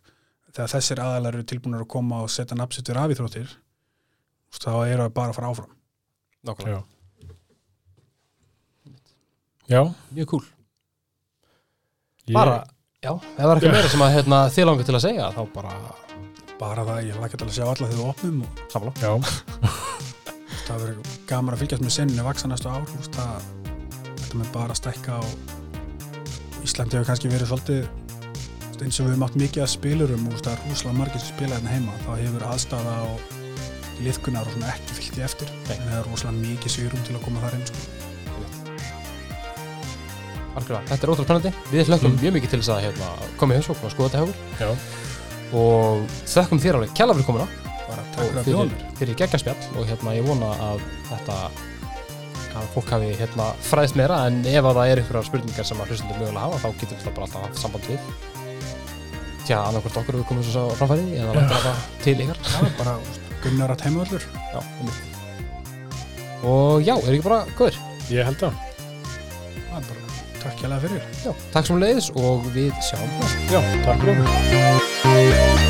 þegar þessir aðalar eru tilbúinir að koma og setja nafnsýtt við rafíþróttir þá eru það bara að fara áfram. Nákvæmlega. Já. Mjög cool. ég, Bara, já, ef það er ekki meira sem að hérna, þið langar til að segja þá bara bara það, ég lakka til að sjá alla þegar við opnum og samla. Já, það verður gaman að fylgjast með sinninu vaksa næstu ár veist, það, þetta með bara að stækka og Íslandi hefur kannski verið svolítið eins og við höfum átt mikið að spilurum og það er húslega margir sem spila hérna heima þá hefur aðstafa og liðkunar og svona ekki fylgt í eftir Nei. en það er rosalega mikið sigurum til að koma þar inn sko. Algjörlega. Þetta er ótrúlega spennandi. Við hlökkum Mm. mjög mikið til þess að hérna, koma í heimsókn og skoða þetta já, og þökkum þér alveg kjalla fyrir komuna. Og fyrir að fyrir, geggjaspjall og hérna ég vona að þetta að fólk hafi hérna fræðist meira. En ef að það er einhverjar spurningar sem að hlustundur mögulega hafa þá getur við bara alltaf haft samband við. Tja, annarkvort okkur við komum svo á framfæri vantar það til ykkar. Já, bara Gunnar að heimöllur Já, einmitt. og já, er ekki bara góður? Ég held að það takk hjá fyrir. Já, takk sem leiðis og við sjáum næst. Já, takk fyrir